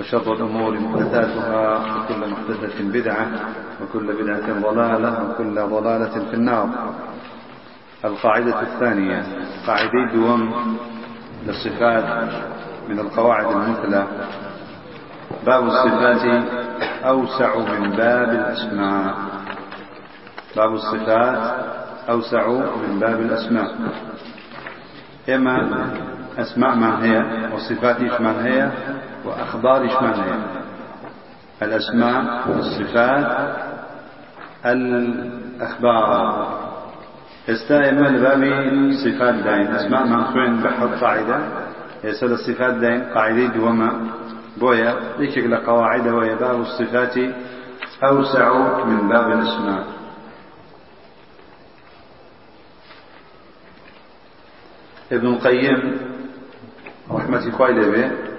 وشر الأمور محدثاتها وكل محدثة بدعة وكل بدعة ضلالة وكل ضلالة في النار. القاعدة الثانية قاعدة دوم للصفات من القواعد المثلى. باب الصفات أوسع من باب الأسماء. باب الصفات أوسع من باب الأسماء. إما أسماء ما هي وصفات ما هي؟ وأخبار ما هي الأسماء الصفات الأخبار. استائما لبابي صفات دين أسماء منصوعين بحر قاعدة يسأل الصفات دين قاعدة دوما بويا ليش قواعد وهي باب الصفات أوسع من باب الأسماء ابن القيم رحمة الله به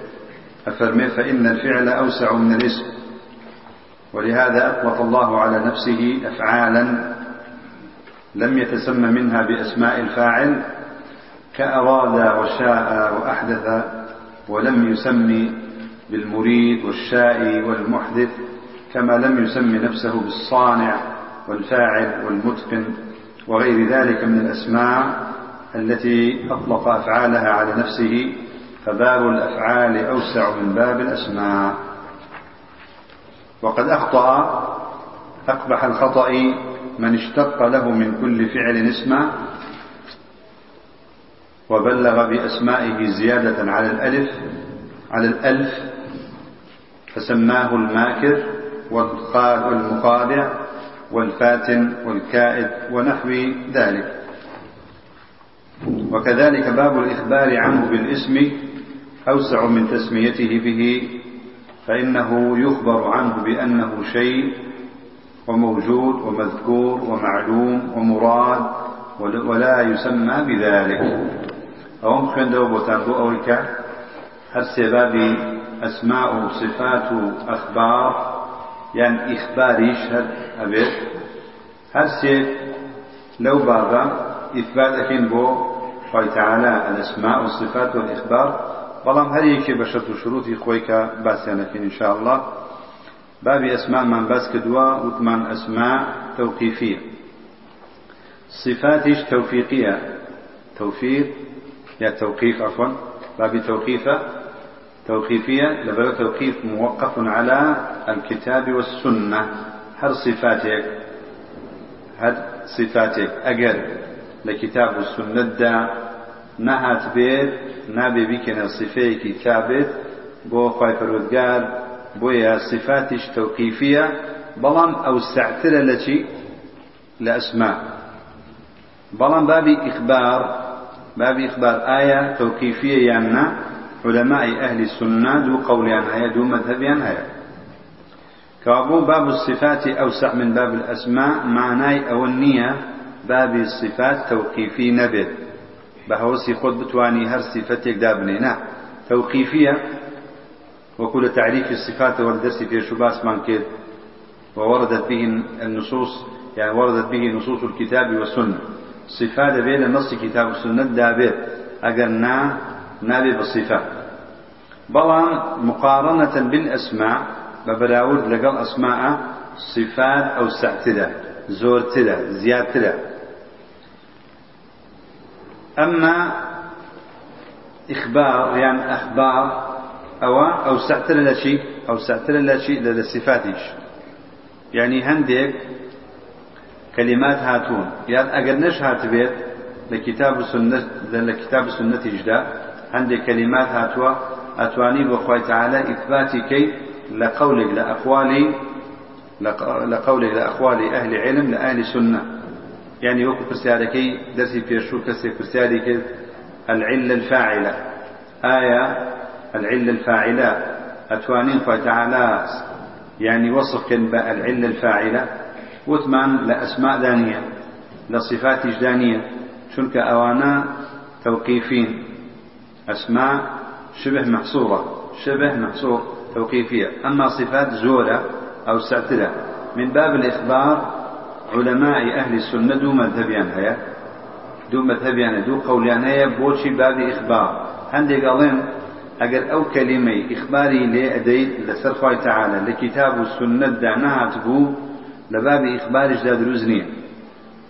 أفرمي فإن الفعل أوسع من الاسم. ولهذا أطلق الله على نفسه أفعالا لم يتسمى منها بأسماء الفاعل كأراد وشاء وأحدث ولم يسمي بالمريد والشائي والمحدث كما لم يسمي نفسه بالصانع والفاعل والمتقن وغير ذلك من الأسماء التي أطلق أفعالها على نفسه فباب الأفعال أوسع من باب الأسماء. وقد أخطأ أقبح الخطأ من اشتق له من كل فعل اسما وبلغ بأسمائه زيادة على الألف على الألف فسماه الماكر والمخادع والفاتن والكائد ونحو ذلك. وكذلك باب الإخبار عنه بالاسم أوسع من تسميته به فإنه يخبر عنه بأنه شيء وموجود ومذكور ومعلوم ومراد ولا يسمى بذلك. أو خوێندەوە دوبوتان بۆ ئەوەی کە هەر صفات و ئەخبار یان ئیخباریش هەر ئەبێت هەر سێ لەو بابە ئیثبات دەکەین تعالى الأسماء والصفات والإخبار بەڵام هەر یەکێ بە شەرت و شروعی خۆی کە باسییانەکەین انشاءله بابی ئەسمامان باس کردووە وتمان ئەسما تەوقیفیە. صفاتیش تەوفیقیە. توفيق يا توقيف عفوا. باب توقيفة توقيفية لبلا توقيف موقف على الكتاب والسنة هل صفاتك هل صفاتك أجر لكتاب والسنة دا نهات بيت نابێ بیکەنە سفەیەکی تابێت بۆ خی پەرودگار بۆیە صفاتیش تەوقیفیە بەڵام ئەو سعترە لە چی؟ لە ئەسما. بەڵام بابی ئیخبار بابی ئیخبار ئایا تەوقیفیە یان نا علماء أهل السنة دو قوليان هيا دو مذهبيان هيا كابو باب الصفات أوسع من باب الأسماء معناي أو النية باب الصفات توقيفي نبت بهوسي خود بتواني هر صفتك دابنينا. توقيفية وكل تعريف الصفات والدرس في شباس كد ووردت به النصوص يعني وردت به نصوص الكتاب والسنة. صفات بين نص كتاب السنة دابت أجرنا نابي بالصفات بلان مقارنة بالأسماء ببراود لقل أسماء صفات أو سعتدة زورتدة زيادتدة. أما إخبار يعني أخبار أو أو سعتر لا شيء أو سعتر لا شيء للصفاتش يعني هندك كلمات هاتون. يعني أجر نش هات بيت لكتاب السنة لكتاب السنة جدا عندك كلمات هاتوا. أتواني بخوي تعالى إثباتي كي لقولك لأقوالي لقولك لأقوال أهل علم لأهل سنة. يعني وكو پرسیارەکەی دەرسی پێشوو کەسێک پرسیاری کرد العلة الفاعلة. آية العلة الفاعلة. أتوانين خوي تعالى يعني وصف كلمة العلة الفاعلة. وثمان لأسماء دانية. لصفات جدانية شنك أوانا توقيفين. أسماء شبه محصورة. شبه محصور توقيفية. أما صفات زورة أو ساترة. من باب الإخبار علماء أهل السنة دو مذهبيان هيا. دو مذهبيان دو قوليان هيا بوشي باب إخبار. هندي قالين أجر أو كلمة إخباري لأدي لسر تعالى لكتاب السنة دعناها تبو لباب إخبار جداد رزنية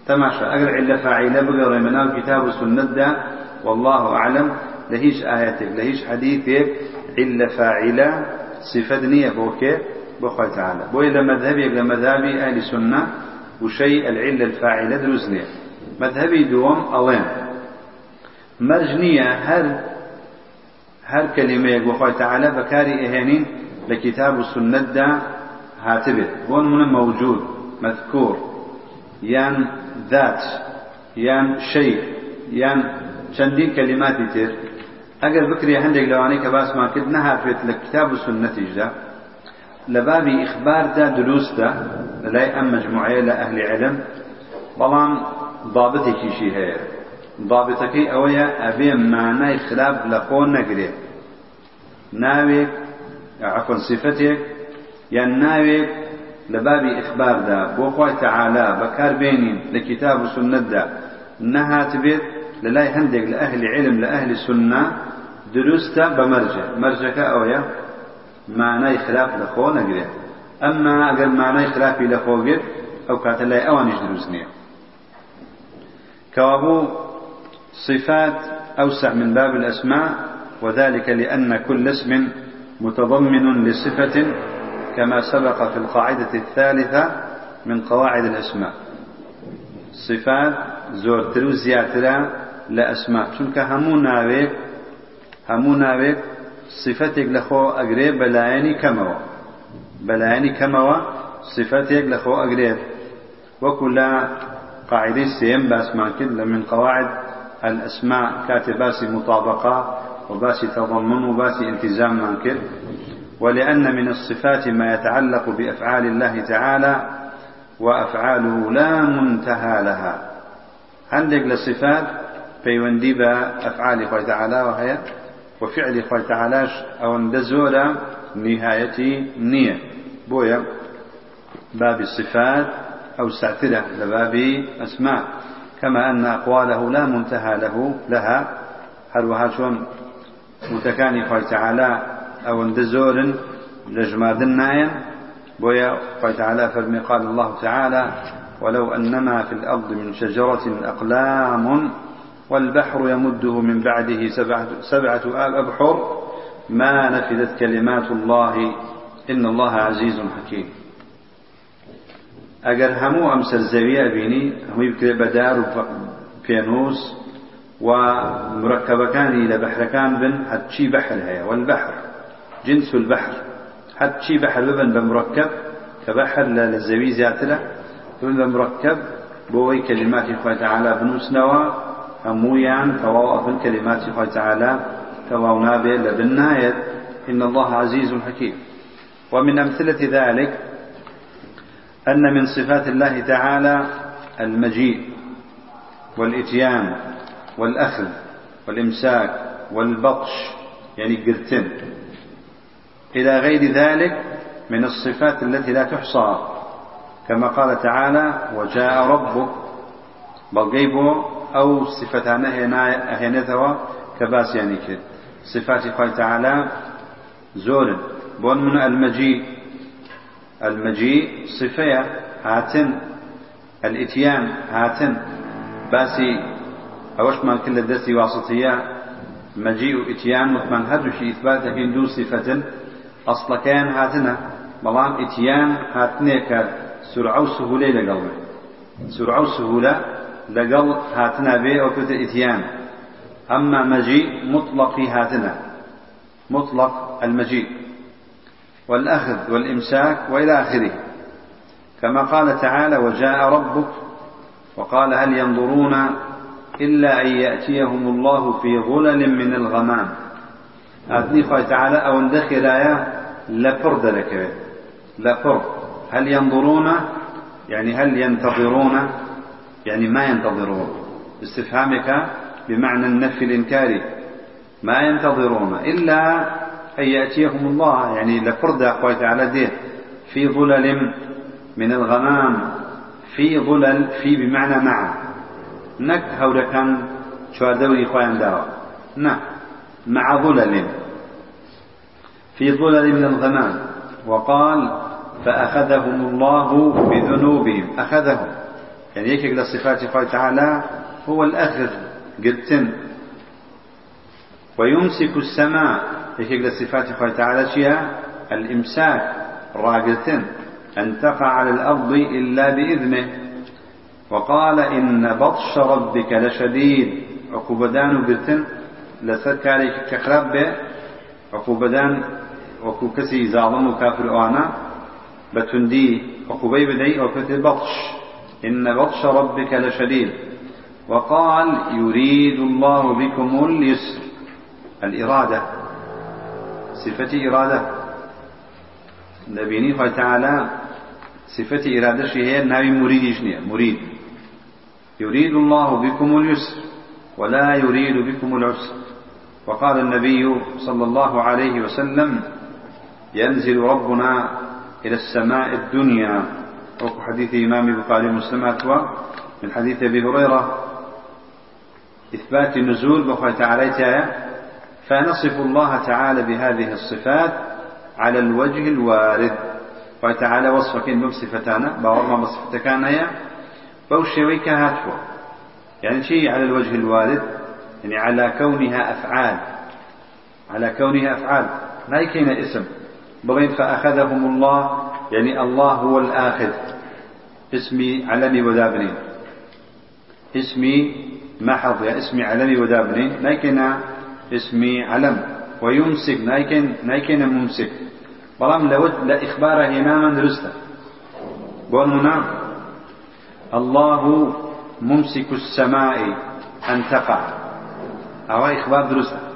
تماشى أجر علة فاعلة بقرأ منال كتاب السنة دا والله أعلم لهيش آياتك لهيش حديثك علة فاعلة صفة نية بوكي بخوي تعالى بو إذا مذهبي إلى مذهبي أهل السنة وشيء العلة الفاعلة دروزنية مذهبي دوم ألين. مرجنية هل هل كلمة بخوي تعالى بكاري إهانين لكتاب السنة دا هاتبه. بون من موجود مذكور. يان ذات يان شيء يان چەندین کەلیماتی تر ئەگەر بکرێ هەندێک لەوانەی کە باسمان کرد نەهاتوێت لە کتاب و لە بابی ئیخباردا دروستە لەلای ئەم مجموعەیە لە ئەهلی علم. بەڵام ضابطێکیشی هەیە ضابطەکەی ئەوەیە ئەبێ مانای خراپ لە خۆ نەگرێت ناوێک عفوا صفتێک یان ناوێک لە بابی ئیخباردا بۆ خۆی تەعالا بەکاربێنین لە کتاب و سنەتدا نەهات بێت للاي هندق لأهل علم لأهل السنة دروستا بمرجع. مرجع أويا معنى خلاف لخو نقرأ أما أقل معنى خلاف لخو قد أو كانت لا أوانش دروسني كوابو صفات أوسع من باب الأسماء وذلك لأن كل اسم متضمن لصفة كما سبق في القاعدة الثالثة من قواعد الأسماء. صفات زورتر وزياترا لە ئەسما چونکە هەموو ناوێک هەموو ناوێک صفتێک لەخۆ ئەگرێ بەلایەنی کەمەوە. بەلایەنی کەمەوە صفتێک لەخۆ ئەگرێت وەکو لە قاعدەی سێم باسمان کرد من قواعد الأسماء كاتب باسي مطابقة وباسي تضمن وباسي التزام من ولأن من الصفات ما يتعلق بأفعال الله تعالى وأفعاله لا منتهى لها. عندك لصفات پەیوەندی بە ئەفعالی خۆی تەعالاوە وفعلی خۆی تەعالاش ئەوەندە زۆرە نهایەتی نییە بۆیە بابی الصفات أو ساترة لباب أسماء. كما أن أقواله لا منتهى له لها. هل وهاشون متكاني خوي تعالى أو اندزور لجماد النايم بويا خوي تعالى فرمي قال الله تعالى ولو أنما في الأرض من شجرة أقلام والبحر يمده من بعده سبعة, سبعة أبحر. ما نفذت كلمات الله. إن الله عزيز حكيم. ئەگەر هەموو ئەم سەرزەویە بینی هەمووی بکرێ بەدار و پێنووس و مركبەکانی لە بەحرەکان بن هەرچی هەیە والبحر جنس البحر. هەرچی بەحر ببن بە مركب کە بەحر لە لە زەوی زیاترە بن بە خۆی تەعالا بنووسنەوە هەموویان تەواو ئەبن کلماتی خۆی تعالى تەواو نابێت لە إن الله عزيز حكيم. ومن أمثلة ذلك أن من صفات الله تعالى المجيء والإتيان والأخذ والإمساك والبطش يعني قرتن. إلى غير ذلك من الصفات التي لا تحصى. كما قال تعالى وجاء ربك بل أو صفتان أهينتها كباس يعني كد صفات خوي تعالى زور. بون من المجيء. المجيء صفية هاتن. الاتيان هاتن. باسي أوش ما كل الدرسي واسطية مجيء اتيان مثمن هدو شي إثبات لكن دو صفة أصلا كان هاتنا بلان اتيان هاتنيك سرعة وسهولة لقلبه سرعة وسهولة لقل هاتنا به أو كتر إتيان أما مجيء مطلق هاتنا مطلق المجيء والأخذ والإمساك وإلى آخره. كما قال تعالى وجاء ربك وقال هل ينظرون إلا أن يأتيهم الله في ظلل من الغمام. أتني خوي تعالى أو اندخل آية لبر دلك لبر هل ينظرون؟ يعني هل ينتظرون يعني ما ينتظرون. استفهامك بمعنى النفي الإنكاري. ما ينتظرون إلا أن يأتيهم الله يعني لفرد أخوة تعالى ديه في ظلل من الغمام في ظلل في بمعنى مع نك هورا كان شو دوري خوان داوا نعم مع ظلل. في ظلل من الغمام. وقال فأخذهم الله بذنوبهم. أخذهم. يعني يكيك لصفات الله تعالى هو الأخذ قلتن. ويمسك السماء. يكيك لصفات الله تعالى شيئا الإمساك. راقلتن. أن تقع على الأرض إلا بإذنه. وقال إن بطش ربك لشديد. عقوبدان قلتن لسد عليك كخرب عقوبدان وكو كسي ظالم وكافر بتندي. عقوبي بدعي أو كتب بطش. إن بطش ربك لشديد. وقال يريد الله بكم اليسر. الإرادة. صفة إرادة. نبيني تعالى صفة إرادة هي ناوي مريد مريد. يريد الله بكم اليسر ولا يريد بكم العسر. وقال النبي صلى الله عليه وسلم ينزل ربنا إلى السماء الدنيا. حديث إمام البخاري ومسلم أتوى من حديث أبي هريرة إثبات النزول بخوة تعالى فنصف الله تعالى بهذه الصفات على الوجه الوارد. وتعالى وصفك إن صفتانا باورما بصفتكان هي بوشويك هاتفو يعني شيء على الوجه الوارد يعني على كونها أفعال. على كونها أفعال. ما يكين اسم. بغين فأخذهم الله يعني الله هو الآخذ اسمي علمي ودابنين. اسمي محض يا اسمي علمي ودابنين نايكنا اسمي علم. ويمسك نايكن نايكن ممسك. بلام لود لإخبار هناما درسته بوننا الله ممسك السماء أن تقع. أو إخبار درسته.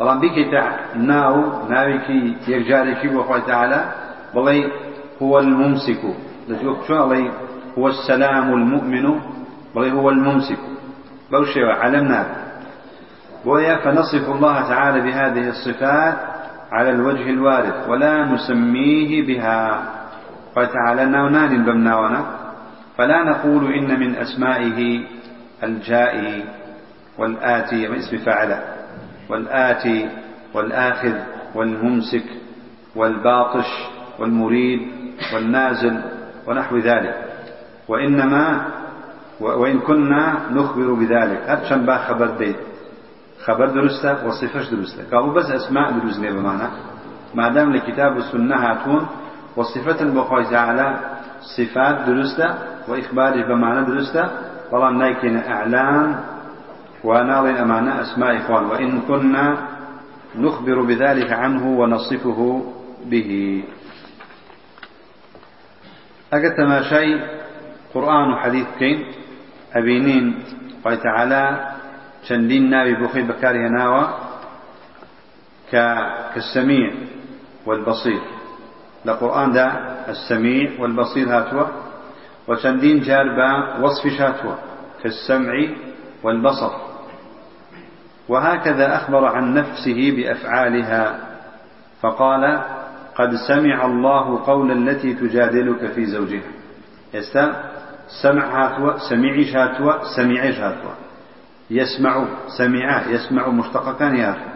بەڵام بیکەیتە ناو ناوێکی یەکجارێکی بۆ خۆی تعالى. بڵێ هو الممسك. لەجۆ چۆڵێ هو السلام المؤمن. بڵێ هو الممسك. بەو شێوە علم بويا فنصف الله تعالى بهذه الصفات على الوجه الوارد ولا نسميه بها. قال تعالى ناونان بمناونا فلا نقول إن من أسمائه الجائي والآتي من اسم فعله والآتي والآخذ والممسك والباطش والمريد والنازل ونحو ذلك. وإنما وإن كنا نخبر بذلك. هرشن با خبر ديت. خبر درسته وصفش درسته. قالوا بس أسماء دروزني بمعنى. ما دام لكتاب السنة هاتون وصفة بخوي تعالى صفات درسته وإخباره بمعنى درسته. طبعا نايكين أعلام وناظر أمانة أسماء إخوان. وإن كنا نخبر بذلك عنه ونصفه به. أجت ما شيء قرآن وحديث كين أبينين قال تعالى شندين نابي بخي بكاره ناوى كالسميع والبصير. لقرآن ده السميع والبصير هاتوا وشندين جاربا وصف شاتوا كالسمع والبصر. وهكذا أخبر عن نفسه بأفعالها فقال قد سمع الله قول التي تجادلك في زوجها. يستا سمع هاتوا سمعي شاتوا سمعي شاتوا يسمع سمع يسمع مشتقكان ياتوا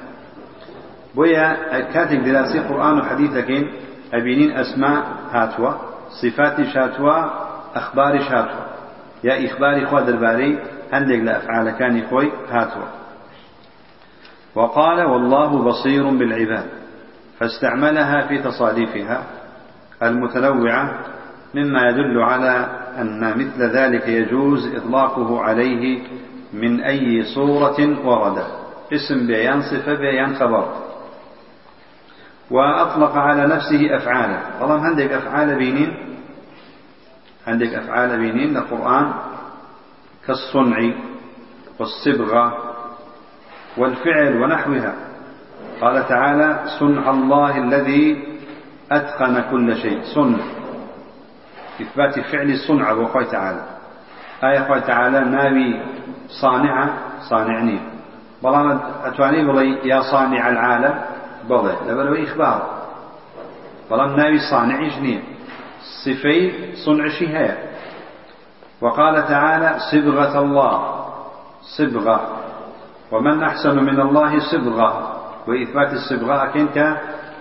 بويا كاتب دراسي قرآن وحديث أبينين أسماء هاتوا صفات شاتوا أخبار شاتوا يا إخباري خوا درباري هندق لأفعال كان خوي هاتوا وقال والله بصير بالعباد. فاستعملها في تصاديفها المتنوعة مما يدل على أن مثل ذلك يجوز إطلاقه عليه من أي صورة ورد. اسم بيان صفة بيان خبر. وأطلق على نفسه أفعاله. طالما عندك أفعال بينين؟ عندك أفعال بينين؟ القرآن كالصنع والصبغة والفعل ونحوها. قال تعالى صنع الله الذي أتقن كل شيء. صنع إثبات فعل صنع وقال تعالى. آية قال تعالى ناوي صانعة صانعني. بلان أتواني بلي يا صانع العالم بلي. لبلو إخبار. بلان ناوي صانع جنية. صفي صنع شهاية وقال تعالى صبغة الله. صبغة ومن أحسن من الله صبغة وإثبات الصبغة أكنك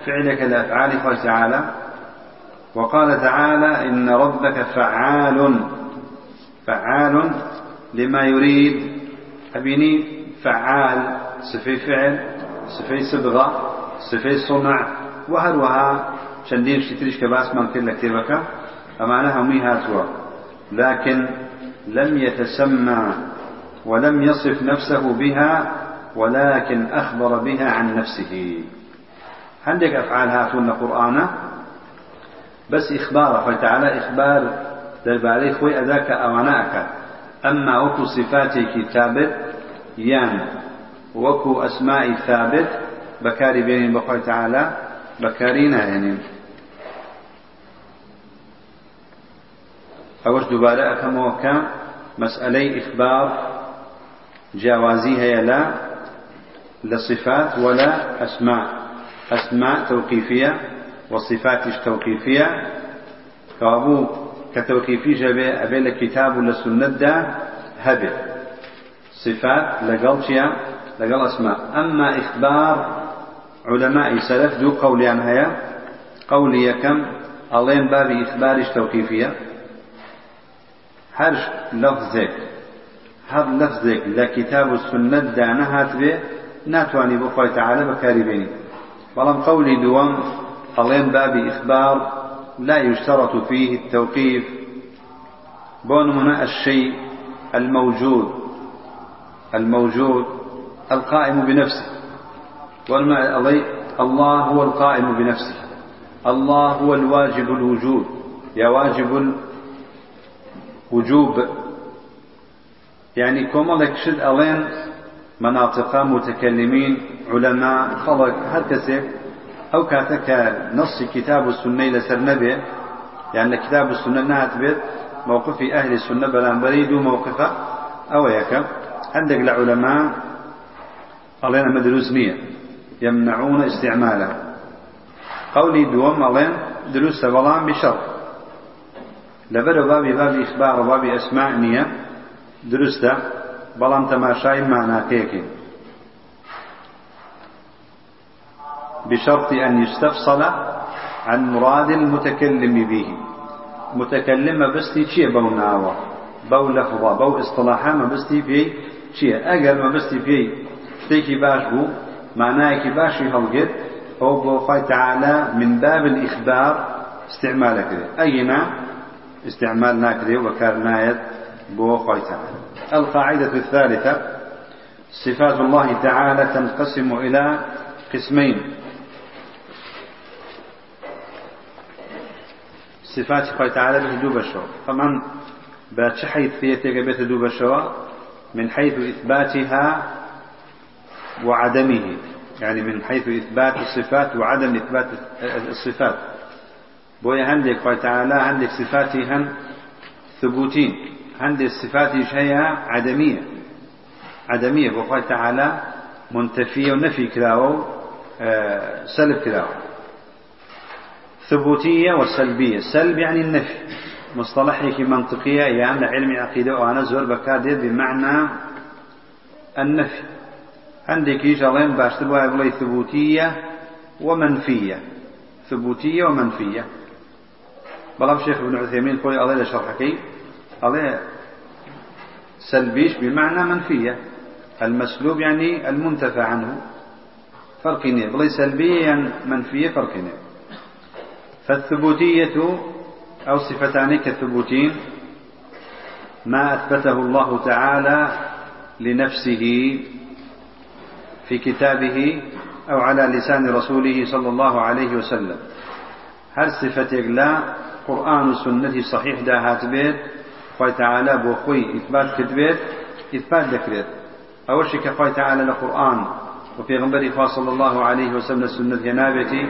فعلك الأفعال قال تعالى وقال تعالى إن ربك فعال فعال لما يريد. أبيني فعال صفي فعل صفي صبغة صفي صنع. وهروها شندين شتريش كباس من كل كتابك أمانها ميهاتوا لكن لم يتسمى ولم يصف نفسه بها ولكن أخبر بها عن نفسه. عندك أفعال هاتون قرآن بس إخبار فتعالى إخبار. درباري خوي أذاك أواناك أما وكو صفاتي ثابت يان وكو أسماء ثابت بكاري بين بخوي تعالى بكارينا يعني. أوش دوباره أكموكا مسألة إخبار. جوازي هي لا. لصفات ولا أسماء. أسماء توقيفية وصفات توقيفية؟ كابو كتوقيفي جبه أبي الكتاب ولا سنة دا هبه صفات لقل شيء لقل أسماء. أما إخبار علماء سلف دو قولي عن هيا. قولي كم؟ ألين باب إخبارش توقيفية؟ هرش لفظك. هر لفظك لكتاب السنة دانا هاتبه ناتواني بخوي تعالى بكاري بيني بلام قولي دوام ألين باب إخبار لا يشترط فيه التوقيف بونمنا الشيء الموجود. الموجود القائم بنفسه. الله هو القائم بنفسه. الله هو الواجب الوجود. يا واجب الوجوب. يعني كما شد ألين مناطق متكلمين علماء خلق هر أو كاتك نص كتاب السنة لسر نبي يعني كتاب السنة نهت بيت موقف أهل السنة بلان بريد موقفه أو يك عندك العلماء علينا مدروس نية يمنعون استعماله. قولي دوم علين دروس بلان بشرط. لبر بابي بابي إخبار بابي أسماء نية درسته. بلان تماشاي معناكيكي بشرط أن يستفصل عن مراد المتكلم به. متكلم بستي چیه بو ناوە؟ بو لفظة بو اصطلاحا ما بستي في چیه ئەگەر ما بستي في شتێکی باش بوو معنایەکی باشی هەڵگرت هو بو خی تعالى من باب الإخبار استعمال كده أينا استعمال ناكده وكار نايت بو خي تعالى القاعدة الثالثة صفات الله تعالى تنقسم إلى قسمين. صفات خوي تعالى به دو بشو طبعا باتش حيثية بيت دو بشو من حيث إثباتها وعدمه. يعني من حيث إثبات الصفات وعدم إثبات الصفات. بويا عندك خوي تعالى صفاتي هن ثبوتين. عندك صفات هي عدمية. عدمية بوخوي تعالى منتفية ونفي كلاو آه، سلب كلاو. ثبوتية وسلبية. سلب يعني النفي. مصطلحك منطقية يعني علم عقيدة وأنا زور بكادر بمعنى النفي. عندك يجرين باش تبغى يقول ثبوتية ومنفية. ثبوتية ومنفية. بلام شيخ ابن عثيمين قولي الله شرحكي الله سلبيش بمعنى منفية. المسلوب يعني المنتفى عنه. فرقيني بلي سلبية يعني منفية فرقيني فالثبوتية أو صفتان كالثبوتين ما أثبته الله تعالى لنفسه في كتابه أو على لسان رسوله صلى الله عليه وسلم. هل صفة لا قرآن السنة صحيح دا هاتبيت خوي تعالى بوخوي إثبات كتبيت إثبات ذكرت أول شيء خوي تعالى لقرآن وفي غنبري صلى الله عليه وسلم السنة ينابتي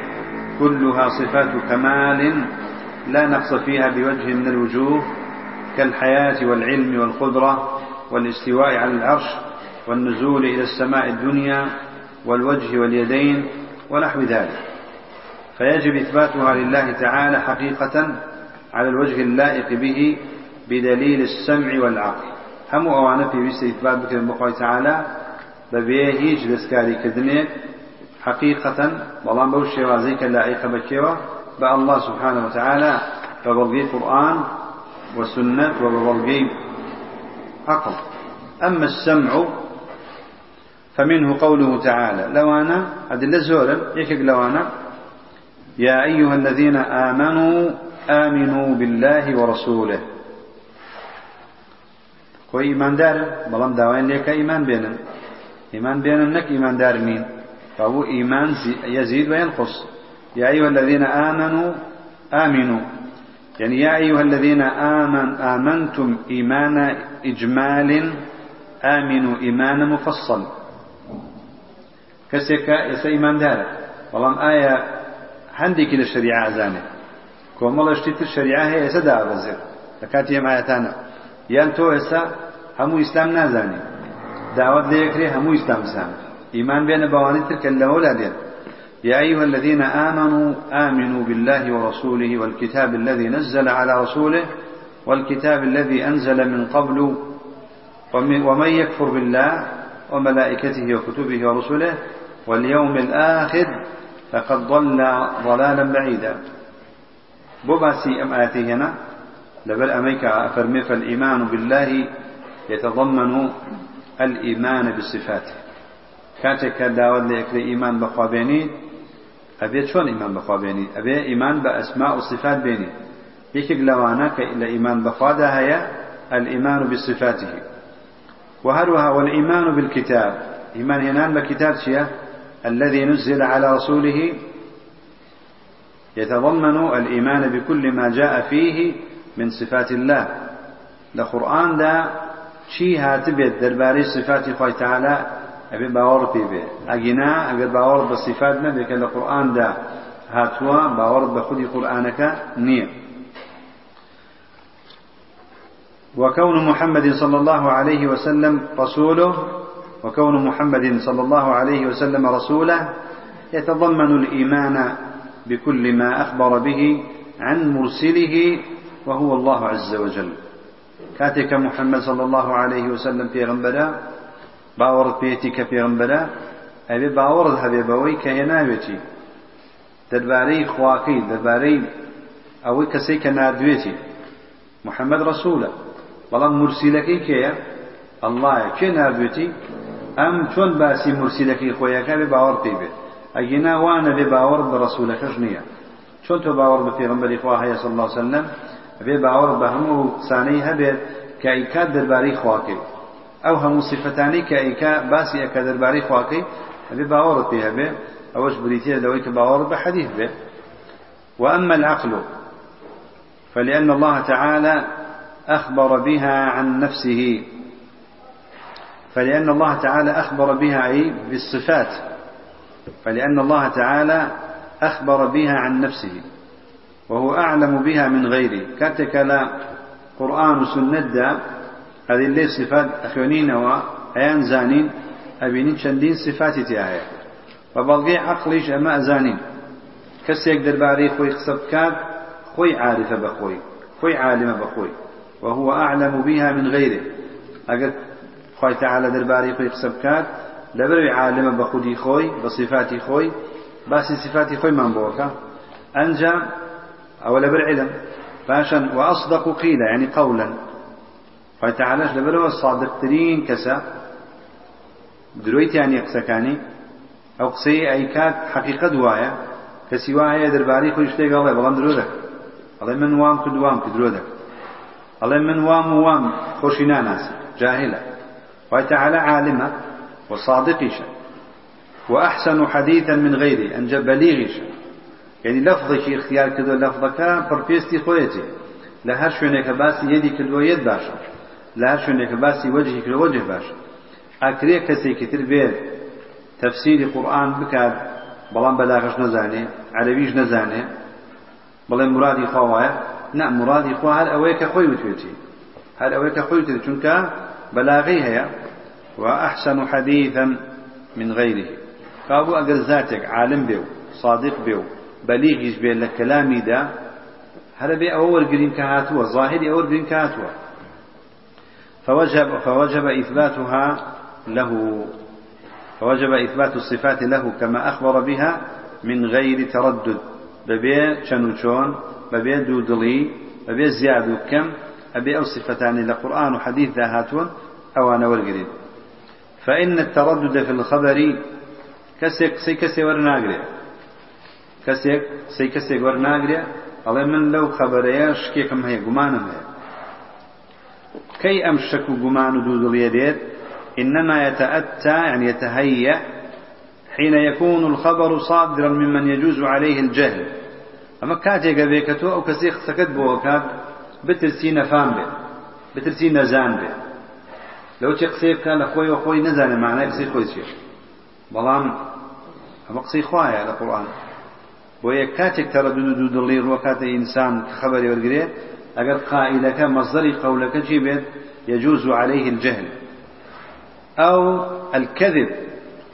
كلها صفات كمال لا نقص فيها بوجه من الوجوه كالحياة والعلم والقدرة والاستواء على العرش والنزول إلى السماء الدنيا والوجه واليدين ونحو ذلك. فيجب إثباتها لله تعالى حقيقة على الوجه اللائق به بدليل السمع والعقل. هم أوانا في ويست إثبات بكر بخوي تعالى ببيه هيج دسكاري كدنيك حقيقة بلان بوشي وازيك اللائق بكيوة بأ الله سبحانه وتعالى ببلغي قرآن وسنة وببلغي عقل. أما السمع فمنه قوله تعالى لو أنا أدل يكك لو أنا يا أيها الذين آمنوا آمنوا بالله ورسوله كوي إيمان دار بلام داوين ليك إيمان بينن إيمان بينن نك إيمان دار مين فهو إيمان يزيد وينقص يا أيها الذين آمنوا آمنوا يعني يا أيها الذين آمن آمنتم إيمان إجمال آمنوا إيمان مفصل كسيك يسا إيمان دار بلام آية هندي كده الشريعة أزانه كومل اشتيت الشريعة هي يسا دا بزر لكاتي هم آياتانا يان تو يسا همو إسلام نازاني دعوت ليكري همو إسلام سام إيمان بين بواني تلك اللولادين يا أيها الذين آمنوا آمنوا بالله ورسوله والكتاب الذي نزل على رسوله والكتاب الذي أنزل من قبل ومن يكفر بالله وملائكته وكتبه ورسله واليوم الآخر فقد ضل ضلالا بعيدا. بوباسي أم آتي هنا لبل أميك أفرمي فالإيمان بالله يتضمن الإيمان بالصفات. كاتك داود لإكري إيمان بخوابيني أبي شون إيمان بخوابيني أبي إيمان بأسماء وصفات بيني. يكيك لوانا إلا إيمان بخوادا هي الإيمان بصفاته. وهروها والإيمان بالكتاب. إيمان هنان بكتاب شيء الذي نزل على رسوله. يتضمن الإيمان بكل ما جاء فيه من صفات الله. لقرآن دا شي هاتبت درباري صفات خوي تعالى أبي باور بيبي أجنا أجر باور بصفات نبي كلا قرآن دا هاتوا باور بخدي قرآنك نية وكون محمد صلى الله عليه وسلم رسوله. وكون محمد صلى الله عليه وسلم رسوله. يتضمن الإيمان بكل ما أخبر به عن مرسله وهو الله عز وجل. كاتك محمد صلى الله عليه وسلم في غنبلا باورد بيتك في غنبلا أبي باورد هبي بوي كيناويتي درباري خواكي درباري أو كسيك نادويتي محمد رسوله. بەڵام مرسیلەکەی کێیە؟ ئەلهە کێ نردوێتی ئەم چۆن باسی مرسیلەکەی خۆیەکە بێ باوەڕ پێی بێت. ئەگینا وانە بێ باوەڕ بە ڕسوولەکەش نییە. چۆن تۆ باوەڕ بە پێغمبەری خوا هەیە صلی الله وسلم؟ بێ باوەڕ بە هەموو سانەی هەبێت کە ئیکات دەربارەی خواکەی. ئەو هەموو صفتانی کە ئیکا باسی ئەکە دەربارەی خواکەی ئەبێ باوەڕ پێ هەبێ ئەوەش بریتە لەوەی کە باوەڕ بە حەدیث بێ. وأما العقل فلأن الله تعالى أخبر بها عن نفسه. فلأن الله تعالى أخبر بها أي بالصفات. فلأن الله تعالى أخبر بها عن نفسه. وهو أعلم بها من غيره كاتك لا قرآن سنة دا. هذه اللي صفات أخيونين وأيان زانين. أبينين شندين صفات تياهي فبلغي عقليش أما أزانين كسيك درباري خوي خسب كاد خوي عارفة بخوي خوي عالمة بخوي. وهو أعلم بها من غيره أقل خوي تعالى درباري خوي قسب كات لبروي عالم بخودي خوي بصفاتي خوي. باسي صفاتي خوي من بوكا. أنجا أو لبر علم باشا وأصدق قيل يعني قولا. خوي تعالى لبرو الصادق ترين كسا. درويت يعني قسكاني أو قسي أي كات حقيقة دوايا. كسواها درباري خوي شتيق الله بلان درودك. الله من وام كدوام كدرودك الله من وام وام خوشنا ناس جاهلة. وتعالى عالمة. وصادقش وأحسن حديثا من غيره أن بليغش يعني لفظك اختيار كذا لفظك فربيستي خويتي لهر شوينك باسي يدي كدو يد باشا لهر شوينك باسي وجهي كدو وجه باشا أكري كسي كتر بيت تفسير القرآن بكاد بەڵام بەلاغش نەزانێ عەربیش نەزانێ. بڵێ مرادی خواوایە نا مرادی خوا هەر ئەوەیە کە خۆی وتوێتی هەر ئەوەیە کە خۆی وتێت چونکە بەلاغی هەیە. وأحسن حديثا من غيره قالوا أجر ذاتك عالم بيو صادق بليغيش بين لكلامي دا هذا بي أول قرين كهاتوا ظاهري أول قرين كهاتوا. فوجب, فوجب إثباتها له فوجب إثبات الصفات له كما أخبر بها من غير تردد. ببي شنوشون ببي دودلي ببي زياد كم أبي أو صفتان لقرآن وحديث ذهاتون أو أنا والقريب فإن التردد في الخبر كسيك سي كسي ورناقري. كسيك سي كسي ورناقري الله من لو خبرياش كيكم هي قمانم هي كي أمشك قمان دودل يديد إنما يتأتى يعني يتهيأ حين يكون الخبر صادرا ممن يجوز عليه الجهل. أما كاتي قبيكتو أو كسيخ سكت بوكات بترسي نفام به بترسي نزان به لو چه قسەی بکە لە خۆی وە خۆی نەزانێت معنای قسەی خۆی چێ بەڵام ئەمە قسەی خوایە لە قورآن بۆ یەک کاتێک تەرەدود و دوودڵی ڕوە کاتە ئینسان خەبەری وەرگێت ئەگەر قائلەکە مەزدەری قەولەکە بێت؟ يجوز عليه الجهل. أو الكذب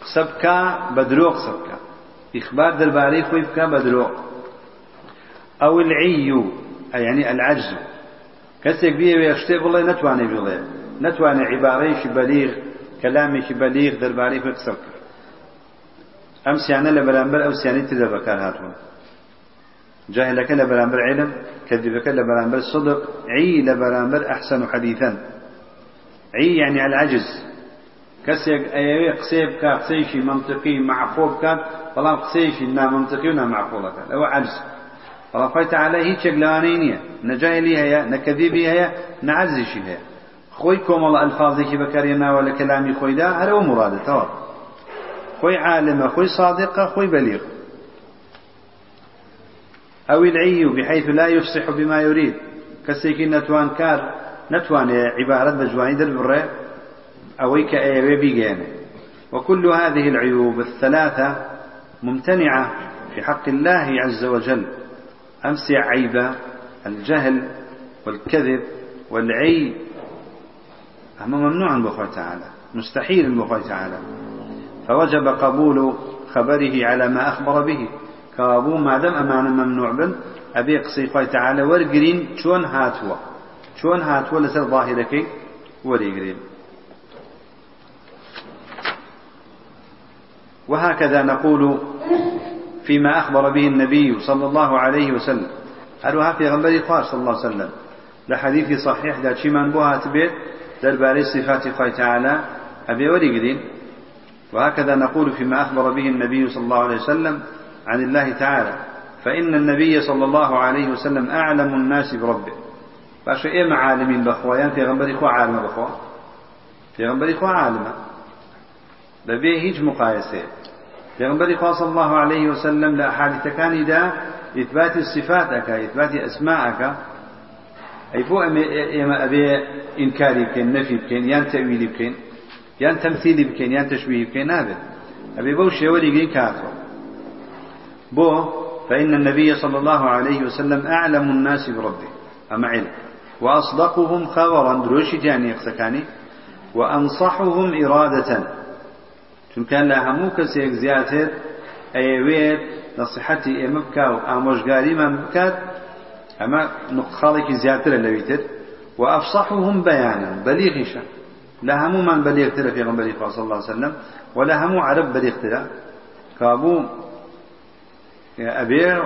قسبك بدروق قسبك إخبار درباري خوي بك بدروق أو العي يعني العجز. كسك بيه ويشتي بالله نتواني بالله نتواني عباريش بليغ كلامي بليغ درباري في قسبك أمس يعني لبرانبر أو سياني تدبكار هاتون جاهلك لبرانبر علم كذبك لبرانبر صدق عي لبرانبر أحسن حديثا عي يعني العجز. كسيك أيوة قسيب كا قسيشي منطقي معقول كان فلا قسيشي نا منطقي ونا معقول كان أو عجز عليه هيك شغلانينية نجاهلي هيا نكذبي هيا نعزشي هيا خوي كومل ألفاظك بكرينا ولا كلامي خوي دا هذا هو مراده توا خوي عالمة خوي صادقة خوي بليغ. أو العي بحيث لا يفصح بما يريد. كسيكي نتوان كار نتوان عبارة بجواني در بري أويك أيوي بيجان وكل هذه العيوب الثلاثة ممتنعة في حق الله عز وجل. أمس عيبة الجهل والكذب والعي. أما ممنوع بخوة تعالى مستحيل بخوة تعالى. فوجب قبول خبره على ما أخبر به. كابو ما دام أمانة ممنوع بن أبي قصي تعالى ورقرين شون هاتوا. شون هاتوا لسر ظاهرك ورقرين. وهكذا نقول فيما أخبر به النبي صلى الله عليه وسلم. هل في غنبري خوار صلى الله عليه وسلم. لحديث صحيح دا من بوها تبيت درباري صفات الله تعالى أبي ورقدين وهكذا نقول فيما أخبر به النبي صلى الله عليه وسلم عن الله تعالى. فإن النبي صلى الله عليه وسلم أعلم الناس بربه. باشا إيه معالمين بخوة في غنبري خوا عالم بخوة في غنبري خوا عالمة. ببيه هيج مقايسة پیغمبر خوا صلى الله عليه وسلم لا حادث كان دا إثبات الصفات أكا إثبات أسماء أكا. أي فو إما أبي إنكاري بكين نفي بكين يان تأويلي بكين يان تمثيلي بكين يان تشبيه بكين هذا أبي بوش يولي قين كاتو بو فإن النبي صلى الله عليه وسلم أعلم الناس بربه. أما علم وأصدقهم خبرا دروشي جاني يقسكاني وأنصحهم إرادة. چونکە لە هەموو کەسێک زیاتر ئەیەوێت نصیحەتی ئێمە بکە و ئامۆژگاریمان بکات ئەمە نقخاڵێکی زیاترە لەویتر. و ئەفصحهم بەیانن بەلیغیشە لە هەمومان بەلیغترە پێغەمبەری خوا صلی الله عليه وسلم و لە هەموو عەرب بەلیغترە کابوو ئەبێ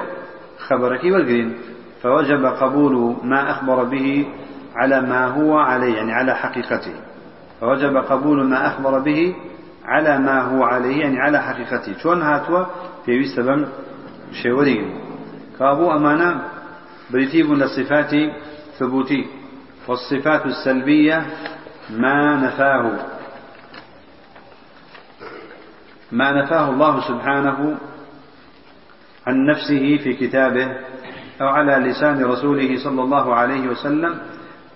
خبركي والقرين فوجب قبول ما أخبر به على ما هو عليه يعني على حقيقته. فوجب قبول ما أخبر به على ما هو عليه يعني على حقيقته. شون هاتوا في سبب شوري كابو أمانة بريتيب للصفات ثبوتي والصفات السلبية ما نفاه. ما نفاه الله سبحانه عن نفسه في كتابه أو على لسان رسوله صلى الله عليه وسلم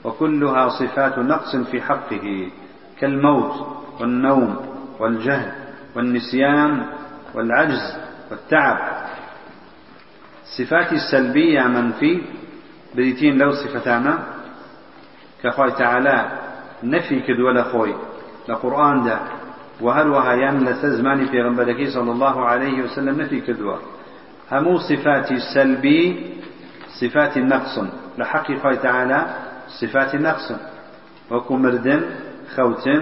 وكلها صفات نقص في حقه كالموت والنوم والجهل والنسيان والعجز والتعب. صفات السلبية منفي بريتين لو صفتانا كخوي تعالى نفي كدو لخوي لقرآن ده. وهل وهيان لسزماني في غنبلكي صلى الله عليه وسلم نفي كدوة. همو صفات السلبي صفات نقص. لحق خوي تعالى صفات نقص. وكو مردن خوتن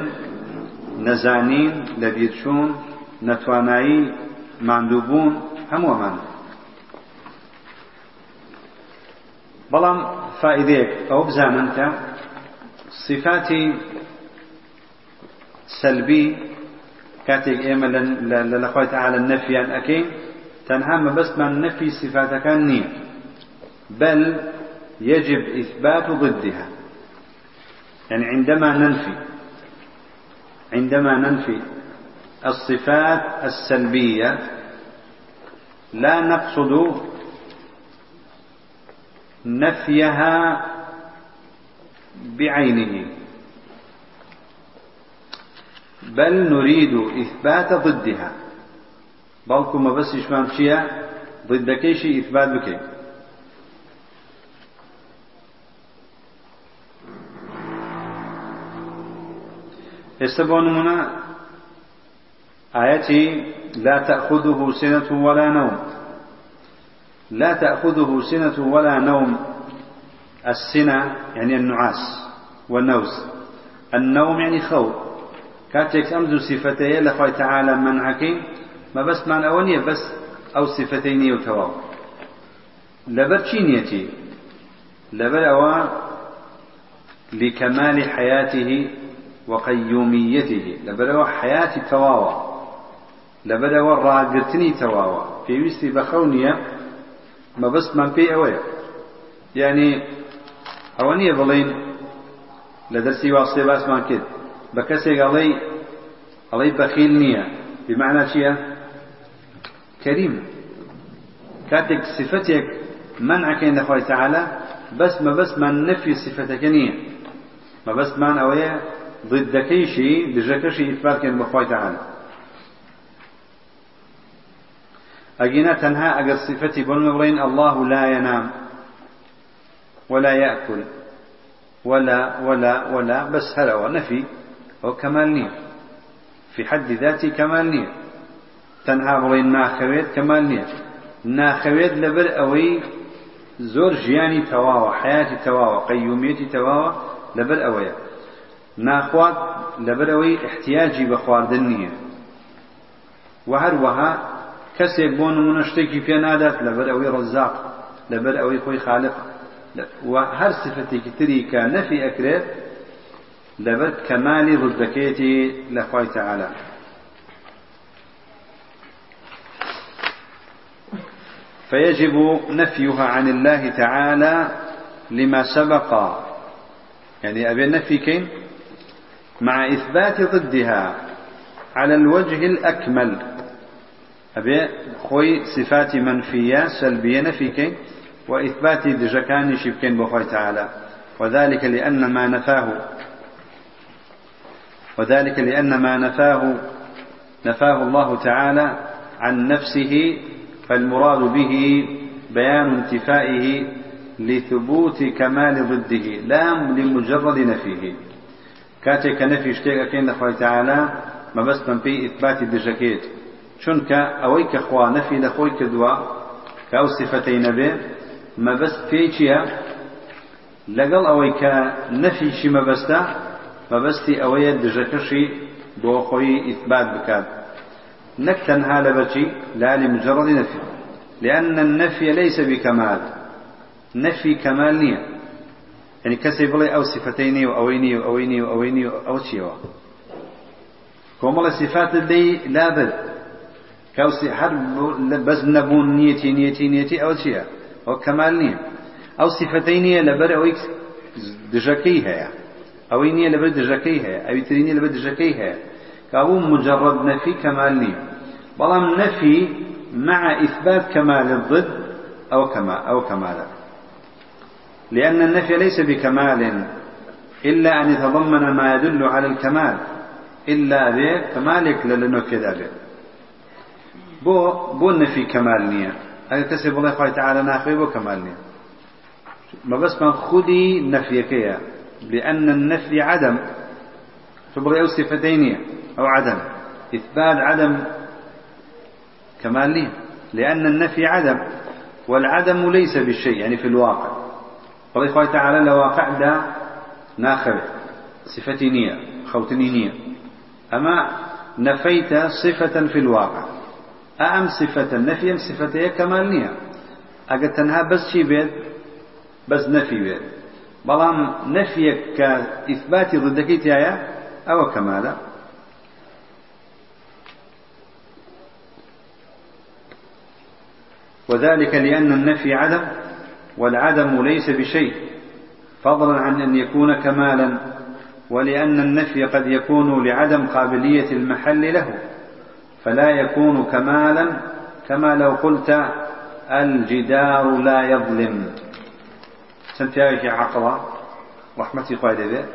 نزانين لبيرشون نتوانایی ماندووبوون هەمووەمان بەڵام فائدەیەک ئەو بزانن کە صفاتی سلبی کاتێک ئێمە لە خۆی تعالى نەفیان ئەەکەین تەنها مەبەستمان نەفی صفاتەکان نییە بل يجب إثبات ضدها. يعني عندما ننفي عندما ننفي الصفات السلبية لا نقصد نفيها بعينه. بل نريد إثبات ضدها. بلكم ما بس إشمام شيء ضد كيشي إثبات بكي استبون آيتي لا تأخذه سنة ولا نوم. لا تأخذه سنة ولا نوم. السنة يعني النعاس والنوز. النوم يعني خوف. كاتك أمز صفتي لخوي تعالى منعك ما بس معنى أولية بس أو صفتين يتواو لبر نيتي؟ لبر أوا لكمال حياته وقيوميته. لبر أوا حياة تواوى لەبەرەوە ڕاگررتنی تەواوە پێویستی بە خەو نییە مەبەستمان پێی ئەوەیە یعنی ئەوە نییە بڵین لە دەستی واستێ باسمان کرد. بە کەسێک ئەڵەی ئەڵەی بەخیل نییە. بمعنى چییە؟ کەریم. کاتێک صفتێک منعەکەین لەخوای تعالە بەس مەبەستمان نەفی صفتەکە نییە. مەبەستمان ئەوەیە ضدەکەیشی دژەکەشی ئیثباتکەن بەخوای تعالە أجينا تنها أجر صفتي بن الله لا ينام ولا يأكل ولا ولا ولا بس هلا ونفي هو كمال نية. في حد ذاته كمال نية. تنها بلين ناخويت كمال نية. ناخويت لبر أوي زور جياني تواوى حياتي تواوى قيوميتي تواوى لبر أوي ناخوات لبر أوي احتياجي بخواردن نية. وهروها کەسێک بۆ نمونە شتێکی پێ نادات لەبەر ئەوەی ڕزاق لەبەر ئەوەی خۆی خالق. و هەر صفتێکی تری کە نەفی ئەکرێت لەبەر کەمالی ڕدەکەیەتی لە خۆی تەعالا فيجب نفيها عن الله تعالى لما سبق. يعني أبي النفي كين؟ مع إثبات ضدها على الوجه الأكمل. أبي خوي صفات منفية سلبية نفيك وإثبات دجكان شبكين بخوي تعالى. وذلك لأن ما نفاه. وذلك لأن ما نفاه نفاه الله تعالى عن نفسه فالمراد به بيان انتفائه لثبوت كمال ضده لا لمجرد نفيه. كاتك نفي اشتيك كين تعالى ما بس من في إثبات کە خوا نەفی لە خۆی کردووە کە ئەو سفتەی نەبێ مەبەست پێی چییە؟ لەگەڵ ئەوەی کە نەفیشی مەبەستە مەبەستی ئەوەیە دژەکەشی بۆ خۆی ئیثبات بکات. نەک تەنها لەبەرچی لا لمجرد نفي لأن النفي ليس بكمال. نفي كمال نية. يعني كسي بلي أو صفتين وأويني وأويني وأويني أو شيء. كومل صفات اللي لا بد. كوسي هر بس نبون نيتي نيتي نيتي أو شيء. أو كمال نية. أو صفتين لبر أو دجاكي هي. أو نية لبر دجاكي هي. أو ترينية لبر دجاكي هي. كابو مجرد نفي كمال نية. بلام نفي مع إثبات كمال الضد أو كمال أو كمال لأن النفي ليس بكمال إلا أن يتضمن ما يدل على الكمال. إلا به كمالك للنفي ذلك بو بو النفي كمال نية. كسب الله خواهي تعالى بو كمال نية ما بس من خذي نفيك لأن النفي عدم. تبغي أو صفتين أو عدم. إثبات عدم كمال لأن النفي عدم. والعدم ليس بالشيء يعني في الواقع. الله خواهي تعالى لواقع دا ناخر صفتي نية خوتني نية أما نفيت صفة في الواقع. أم صفة النفي أم صفة كمال نية. تنها بس شي بيت بس نفي بيت. بلام نفيك كإثبات ضدك تيايا أو كمالا. وذلك لأن النفي عدم والعدم ليس بشيء. فضلا عن أن يكون كمالا ولأن النفي قد يكون لعدم قابلية المحل له. فلا يكون كمالا كما لو قلت الجدار لا يظلم. سنتياجي عقلا رحمتي قايدة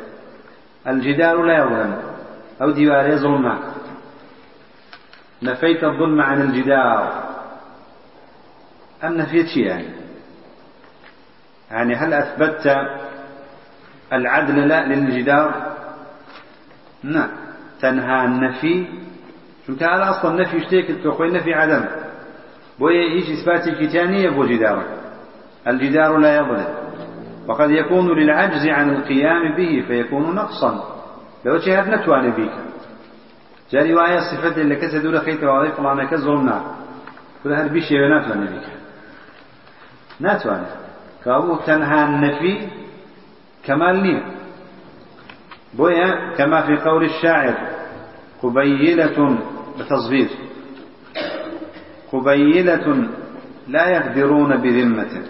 الجدار لا يظلم. أو ديوار ظلمة نفيت الظلم عن الجدار. أم نفيت شيء يعني؟ يعني هل أثبتت العدل لا للجدار؟ نعم. تنهى النفي شو كان أصلا النفي يشتيك تقوي نفي عدم بوي هيش إثبات الكتانية بو جدار الجدار لا يظلم وقد يكون للعجز عن القيام به فيكون نقصا. لو شهد نتواني بيك. جاري وآية صفة اللي كسدوا لخيت وعلي فلانا كظلمنا كل هل بيشي وناتواني بيك. ناتواني كابو تنهى النفي كمال نية. بويا كما في قول الشاعر. قبيلة بتصغير. قبيلة لا يقدرون بذمة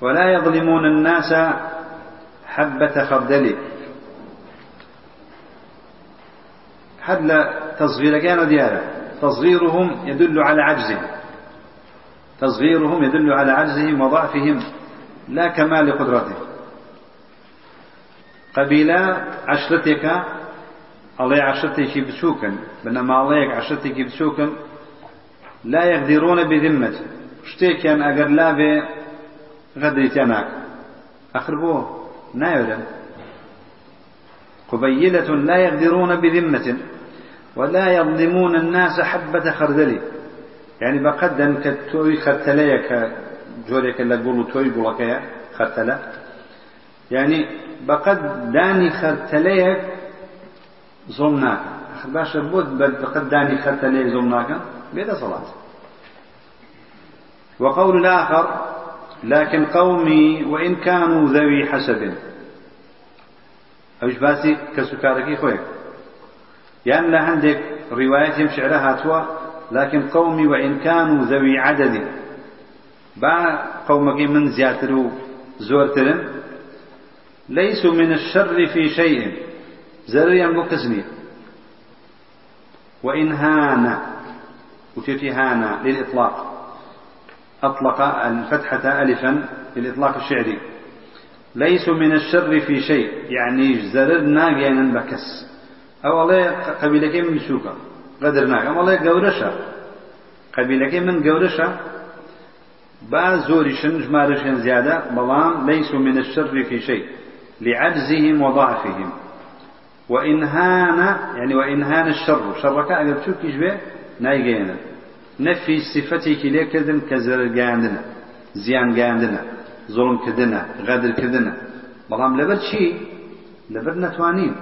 ولا يظلمون الناس حبة خردل. حد لا تصغير كان ديارة. تصغيرهم يدل على عجزهم. تصغيرهم يدل على عجزهم وضعفهم لا كمال قدرتهم قبيلة عشرتك الله عشرتك بسوكا بينما الله عشرتك بسوكا لا يقدرون بذمة. شتيكن أجر لا ب غدريتناك أخربوه نايولا قبيلة لا يقدرون بذمة ولا يظلمون الناس حبة خردل. يعني بقدم كتوي خرتليك جوريك اللي قولوا توي بولكيا خرتلة. يعني بقد داني خرتليك ظلمناك أخذ باشا بود بقد داني خرتليك ظلمناك بيد صلاة. وقول الآخر لكن قومي وإن كانوا ذوي حسب أوش باسي كسكاركي خويك. يعني لا عندك رواية شعرها هاتوا لكن قومي وإن كانوا ذوي عدد. با قومك من زياتر زورتر ليسوا من الشر في شيء. زريا مكسني وإن هان وتيتي للإطلاق. أطلق الفتحة ألفا للإطلاق الشعري. ليسوا من الشر في شيء يعني زررنا جانا بكس. أو الله قبيلة من سوكا قدرنا أو الله قورشا قبيلة من قورشا با زورشن جمارشن زيادة. بلان ليسوا من الشر في شيء. لعجزهم وضعفهم. وإن هان يعني وإن هان الشر. شرك أجل شو كيشبه نايجينا نفي صفتي كلي كردن كزر جاندنا زيان جاندنا ظلم كدنا. غدر كدنا. بلام لبر شيء لبر نتوانين.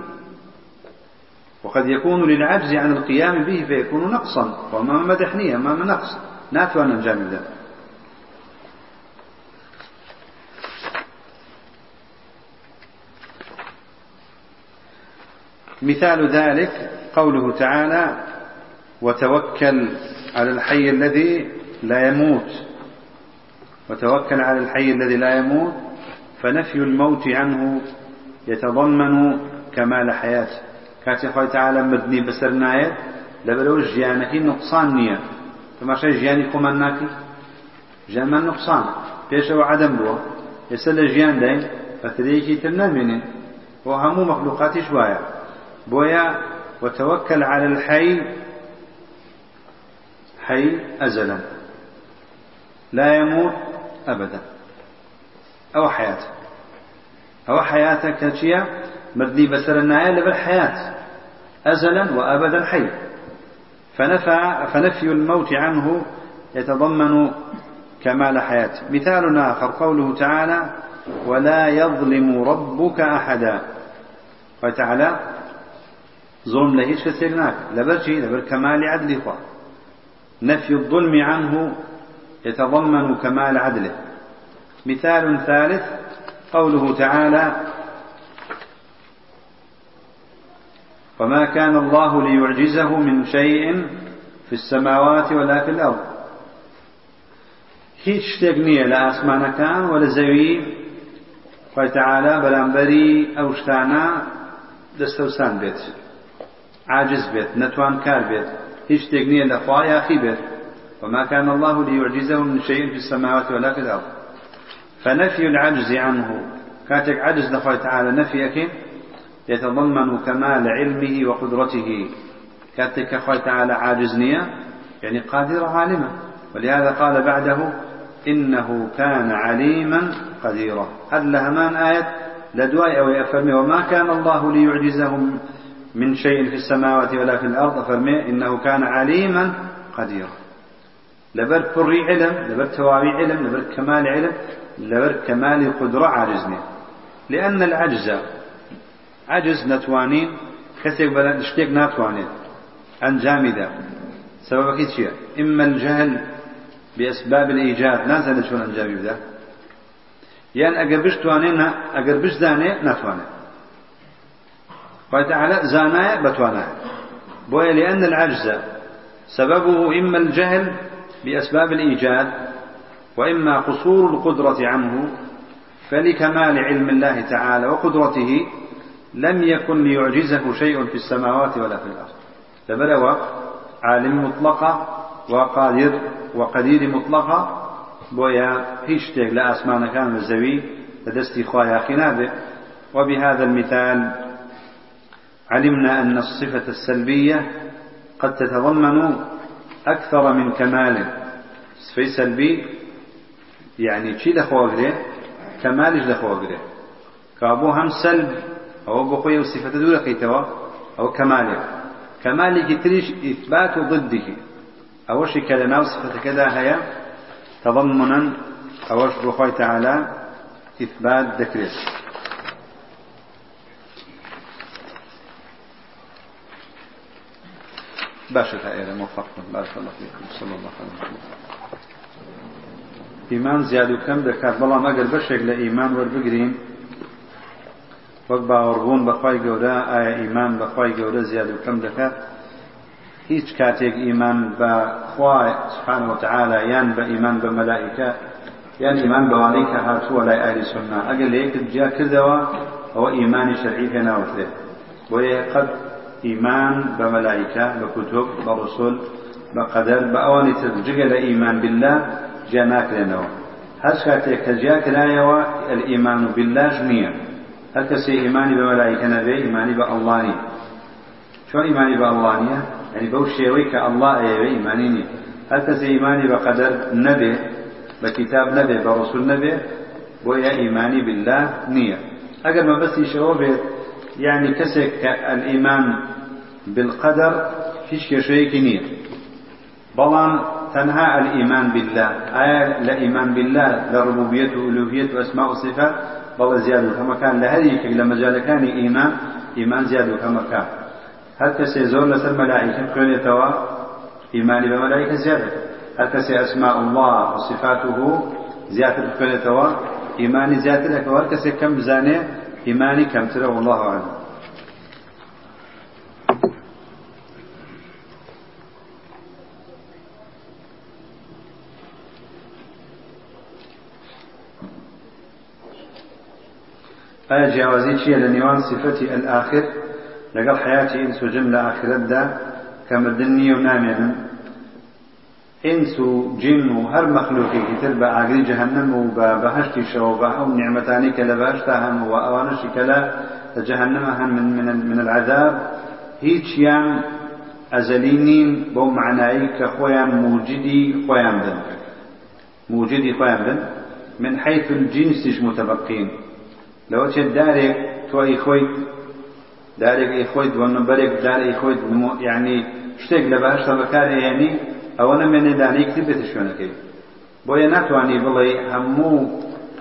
وقد يكون للعجز عن القيام به فيكون نقصا. وما مدحنية ما نقص ناتوان الجانب ده مثال ذلك قوله تعالى وتوكل على الحي الذي لا يموت. وتوكل على الحي الذي لا يموت فنفي الموت عنه يتضمن كمال حياته. كاتي خوي تعالى مدني بسرناية لبلو جيانك نقصان نية. فما شيء جياني كمان ناكي جيان من نقصان. بيش عدم بوا يسأل جيان داين فتريكي تنميني وهمو مخلوقاتي شوية بويا وتوكل على الحي. حي أزلا. لا يموت أبدا. أو حياته أو حياته كتشيا مردي بسر النهاية لبل حياة. أزلا وأبدا حي. فنفى فنفي الموت عنه يتضمن كمال حياته. مثال آخر قوله تعالى ولا يظلم ربك أحدا. وتعالى ظلم لهيش كسرناك لبرشي لبر كمال عدل خواه نفي الظلم عنه يتضمن كمال عدله. مثال ثالث قوله تعالى وما كان الله ليعجزه من شيء في السماوات ولا في الأرض. هيج شتێک نییە لە ئاسمانەکان وە لە زەوی خی تەعاالە بەرامبەری ئەو شتانە عاجز بێت نەتوان کار بێت هیچ شتێک نییە خوا یاخی بێت وما كان الله ليعجزه من شيء في السماوات ولا في الأرض. فنفي العجز عنه. كاتك عجز لخوي تعالى نفيك يتضمن كمال علمه وقدرته. كاتك خوي تعالى عاجز نية يعني قادر عالما. ولهذا قال بعده إنه كان عليما قديرا. هل لهمان آية؟ لدواء أو وما كان الله ليعجزهم من شيء في السماوات ولا في الأرض فرمي إنه كان عليما قديرا. لبر فري علم لبر توابي علم لبر كمال علم لبر كمال قدرة عاجزني. لأن العجز عجز نتوانين كسيك بلد اشتيك ناتوانين أنجامدا سبب كيتشيا إما الجهل بأسباب الإيجاد. نازل شون أنجامي بدا يعني أجر بش تواني أجر بش زاني نتواني قال تعالى زانايا بتوانايا. بويا لأن العجز سببه إما الجهل بأسباب الإيجاد وإما قصور القدرة عنه فلكمال علم الله تعالى وقدرته لم يكن ليعجزه شيء في السماوات ولا في الأرض. فبلغ عالم مطلقة وقادر وقدير مطلقة بويا هيشتك لأسمان كان الزوي لدستي خوايا خنابه وبهذا المثال علمنا أن الصفة السلبية قد تتضمن أكثر من كمال. صفة سلبي يعني شي لخوا كمالش لخوا كابو هم سلب أو بخوي وصفة دولة كيتوا أو كماله كمالك تريش إثبات ضده أوش كلمة وصفة كذا هي تضمنا أوش بخوي تعالى إثبات ذكره موفق بارك الله فيكم صلى الله عليه وسلم إيمان زياد وكم دكات بلا ما قال بشك لإيمان وربقرين وەک باوەڕبوون بەخوای گەورە ئایا ئیمان بەخوای گەورە زیاد و کەم دەکات؟ هیچ کاتێک ئیمان بە خوای سبحانه وتعالى یان بە ئیمان بە مەلائکە یان ئیمان بەوانەی کە هاتووە لای ئاهلی سنە ئەگەر لە یەکت جیا کردەوە ئەوە ئیمانی شەرعی پێ ناوترێت بۆیە قەت بە قەدەر بە ئەوانی تر جگە لە ئیمان بالله جیا ناکرێنەوە هەر کاتێک کە جیا کرایەوە الئیمان بالله ئەڵڵانی چۆن ئیمانی بە ئەڵڵانیە یعنی بەو شێوەی کە ئەڵڵا ئەیەوێ ئیمانی نیە هەر کەسێ ئیمانی بە قەدەر نەبێ بە کتاب نەبێ بە ڕسول نەبێ بۆیە ئیمانی بالله نییە ئەگەر مەبەستی شەوە بێت يعني كسك الإيمان بالقدر فيش كشيء نییە. بەڵام تنها الإيمان بالله آية لا إيمان بالله لا ربوبية وألوهية وأسماء وصفات بەڵە زیاد و هەمەکان لە هەر یەکێک لە مەجالەکانی ئیمان ئیمان زیاد و هەمەکان هەر کەسێ زۆر لەسەر مەلائکە بخوێنێتەوە ئیمانی بە مەلائکە زیادە. هەر کەسێ ئەسماء الله وصفاته زیاتر بخوێنێتەوە ئیمانی زیاتر دەکەوە. هەر کەسێک کەم بزانێ والله أعلم. ئایا جیاوازی چییە لە نێوان سفەتی ئەلئاخر لەگەڵ حیاتی ئینس و جن لە ئاخرەتدا کە مردن نییە و نامێنن ئینس و جن و هەر مەخلوقێکی تر بە ئاگری جەهەنەم و بە بە هەن من, من, من العذاب. هیچیان أزلينين بو معناي كخويا موجدي خويا بدن. موجدي خويا بدن. من حيث الجنس متبقين لو تشد دارك تو اي خويت دارك اي خويت ونبرك دار اي خويت يعني شتێک لە باشە بەکارهێنی ئەوە نەمێنێ دانەی کتب بێتە شوێنەکەی. بۆیە ناتوانانی بڵێ هەموو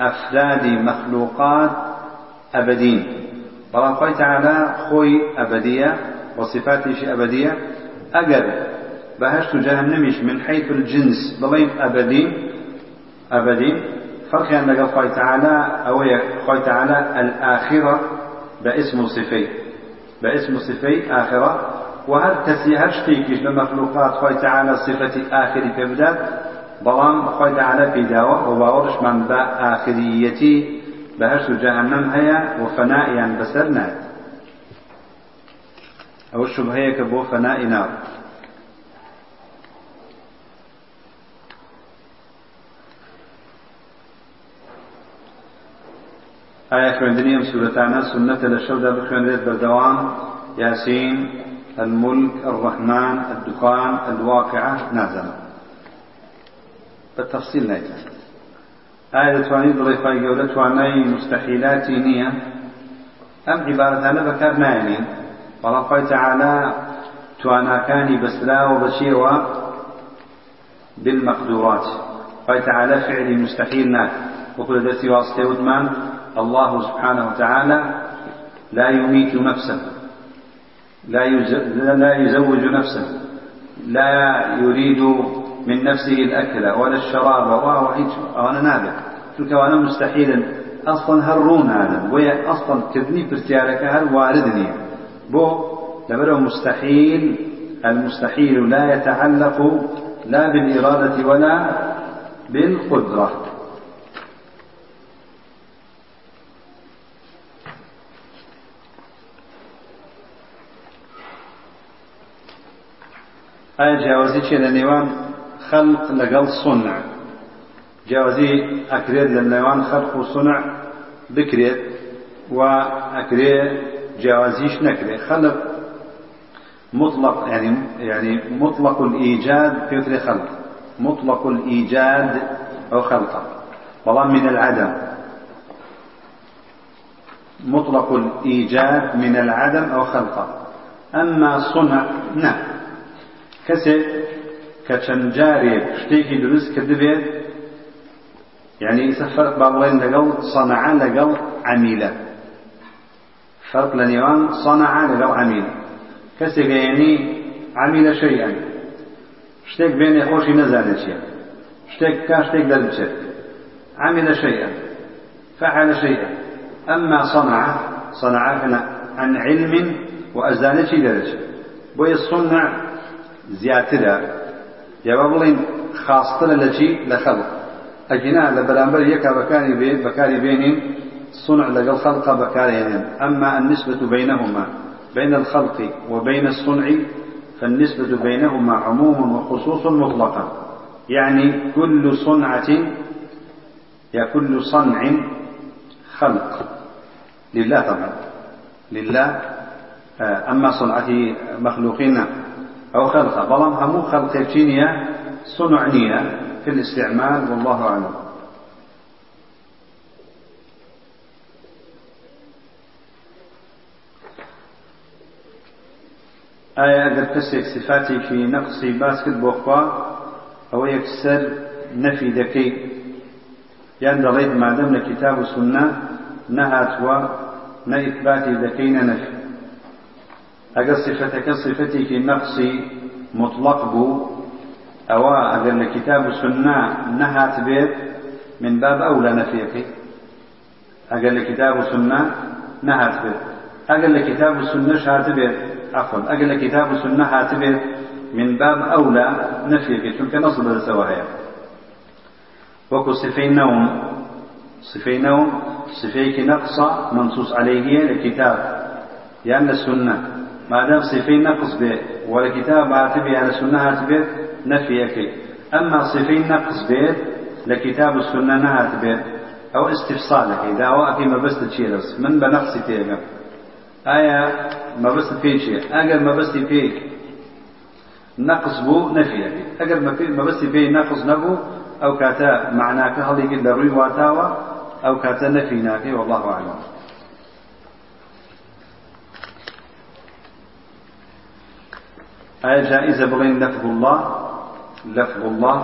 ئەفرادی مەخلوقات ئەبدین بەڵام خۆی تعالا خۆی ئەبدیە وصفاتیشی ئەبدیە ئەگەر بەهشت و جەهنمیش من حيث الجنس بڵێم ئەبدین ئەبدین فرقیان لەگەڵ خۆی تعالا ئەوەیە خۆی تعالا الآخرة باسم صفي باسم صفي آخرة. وهر كسي هر شتيكيش لمخلوقات خوي تعالى صفة آخر كبدات بلان خوي تعالى في داوة وباورش من با آخريتي بهش جهنم هيا وفناء يعني بسرنات أو الشبهية كبو فناء نار. آية خوێندنی ئەم سوورەتانە سنەتە لە شەودا بخوێنرێت بەردەوام ياسين الملك الرحمن الدخان الواقعة نازل بالتفصيل نايتا آية تواني ضريفة يقول تواني مستحيلاتي نية أم عبارة أنا بكار نايني والله تعالى توانا كاني بسلا وبشيرا بالمقدورات. قال تعالى فعل مستحيل ناك وكل ذاتي واسطة ودمان الله سبحانه وتعالى لا يميت نفسه لا لا يزوج نفسه لا يريد من نفسه الأكل ولا الشراب وهو أنا نابع تلك وأنا مستحيل. أصلا هرون هذا. وهي أصلا تبني برتيارك هل واردني. بو لبرو مستحيل. المستحيل لا يتعلق لا بالإرادة ولا بالقدرة. ئایا جیاوازی چێ لە نێوان خەلق لەگەڵ سنع؟ جیاوازی ئەکرێت لە نێوان خەلق و سنع بکرێت و ئەکرێ جیاوازیش نەکرێت خەلق مطلق يعني يعني مطلق الإيجاد في خلق مطلق الإيجاد أو خلقه والله من العدم. مطلق الإيجاد من العدم أو خلقه أما صنع نعم کەسێک کە چەند جارێک شتێکی دروست کردبێت یعنی ئیسە فەرق با بڵێن لەگەڵ سەنەعە لەگەڵ عەمیلە. فەرق لە نێوان سەنەعە لەگەڵ عەمیلە کەسێکە یعنی عەمیلە شەیئەن شتێک بێنێ خۆشی نەزانێت عەمیلە شەیئەن فعل شيئا أما صنع صنع عن علم وأزالة درجة بوي الصنع زیاترە. یاوە بڵین خاسترە لە چی؟ لە خەڵق. ئەگینا لە بەرامبەر یەکا بەکاری بێت بەکاری بێنین صنع لەگەڵ خەڵقا بەکارهێنن أما النسبة بينهما بين الخلق وبين الصنع فالنسبة بينهما عموم وخصوص مطلقا يعني كل صنعة يا كل صنع خلق. لله طبعا. لله أما صنعة مخلوقين أو خلقة. بلام همو خلق جينيا صنع نية في الاستعمال والله أعلم. آية أجر كسيك صفاتي في نقص باسكت بوخوا أو يكسر نفي ذكي يعني دليت ما دام كتاب السنة نهات و ذكينا نفي. ئەگەر صفتەکە صفتێکی نەقسی مطلق بوو ئەوە ئەگەر لە کتاب و سنە نەهات بێت من باب ئەو لە نەفیەکەی ئەگەر لە کتاب و سنە نەهات بێت ئەگەر لە کتاب و سنەش هات بێت عفوا کتاب و سنە هات بێت من باب نەفیەکەی چونکە نەص بەدەستەوە هەیە وەکو صفەی نەوم صفەی نەوم صفەیەکی نەقصە منصوص عليه لكتاب يعني السنة مادام صفەی نەقص بێ وەرەکیتاب هاتبێ یان لە سونە هاتبێت نەفیەکەی ئەمما صفەی نەقص بێت لە کتاب و سونە نەهاتبێت ئەو استفسالەکەی داوا ئەکەی مەبەستە چیە دەست؟ من بە نەقسی تێگەم ئایا مەبەست پێ چیە ئەگەر مەبەستی پێی نەقص بوو نەفیەکەی ئەگەر مەبەستی پێی نەقص نەبوو ئەو کاتە معناکە هەڵیگەر لە ڕووی واتاوە ئەو کاتە نەفی ناکەی والله عالم آية جائزة بغين لفظ الله لفظ الله.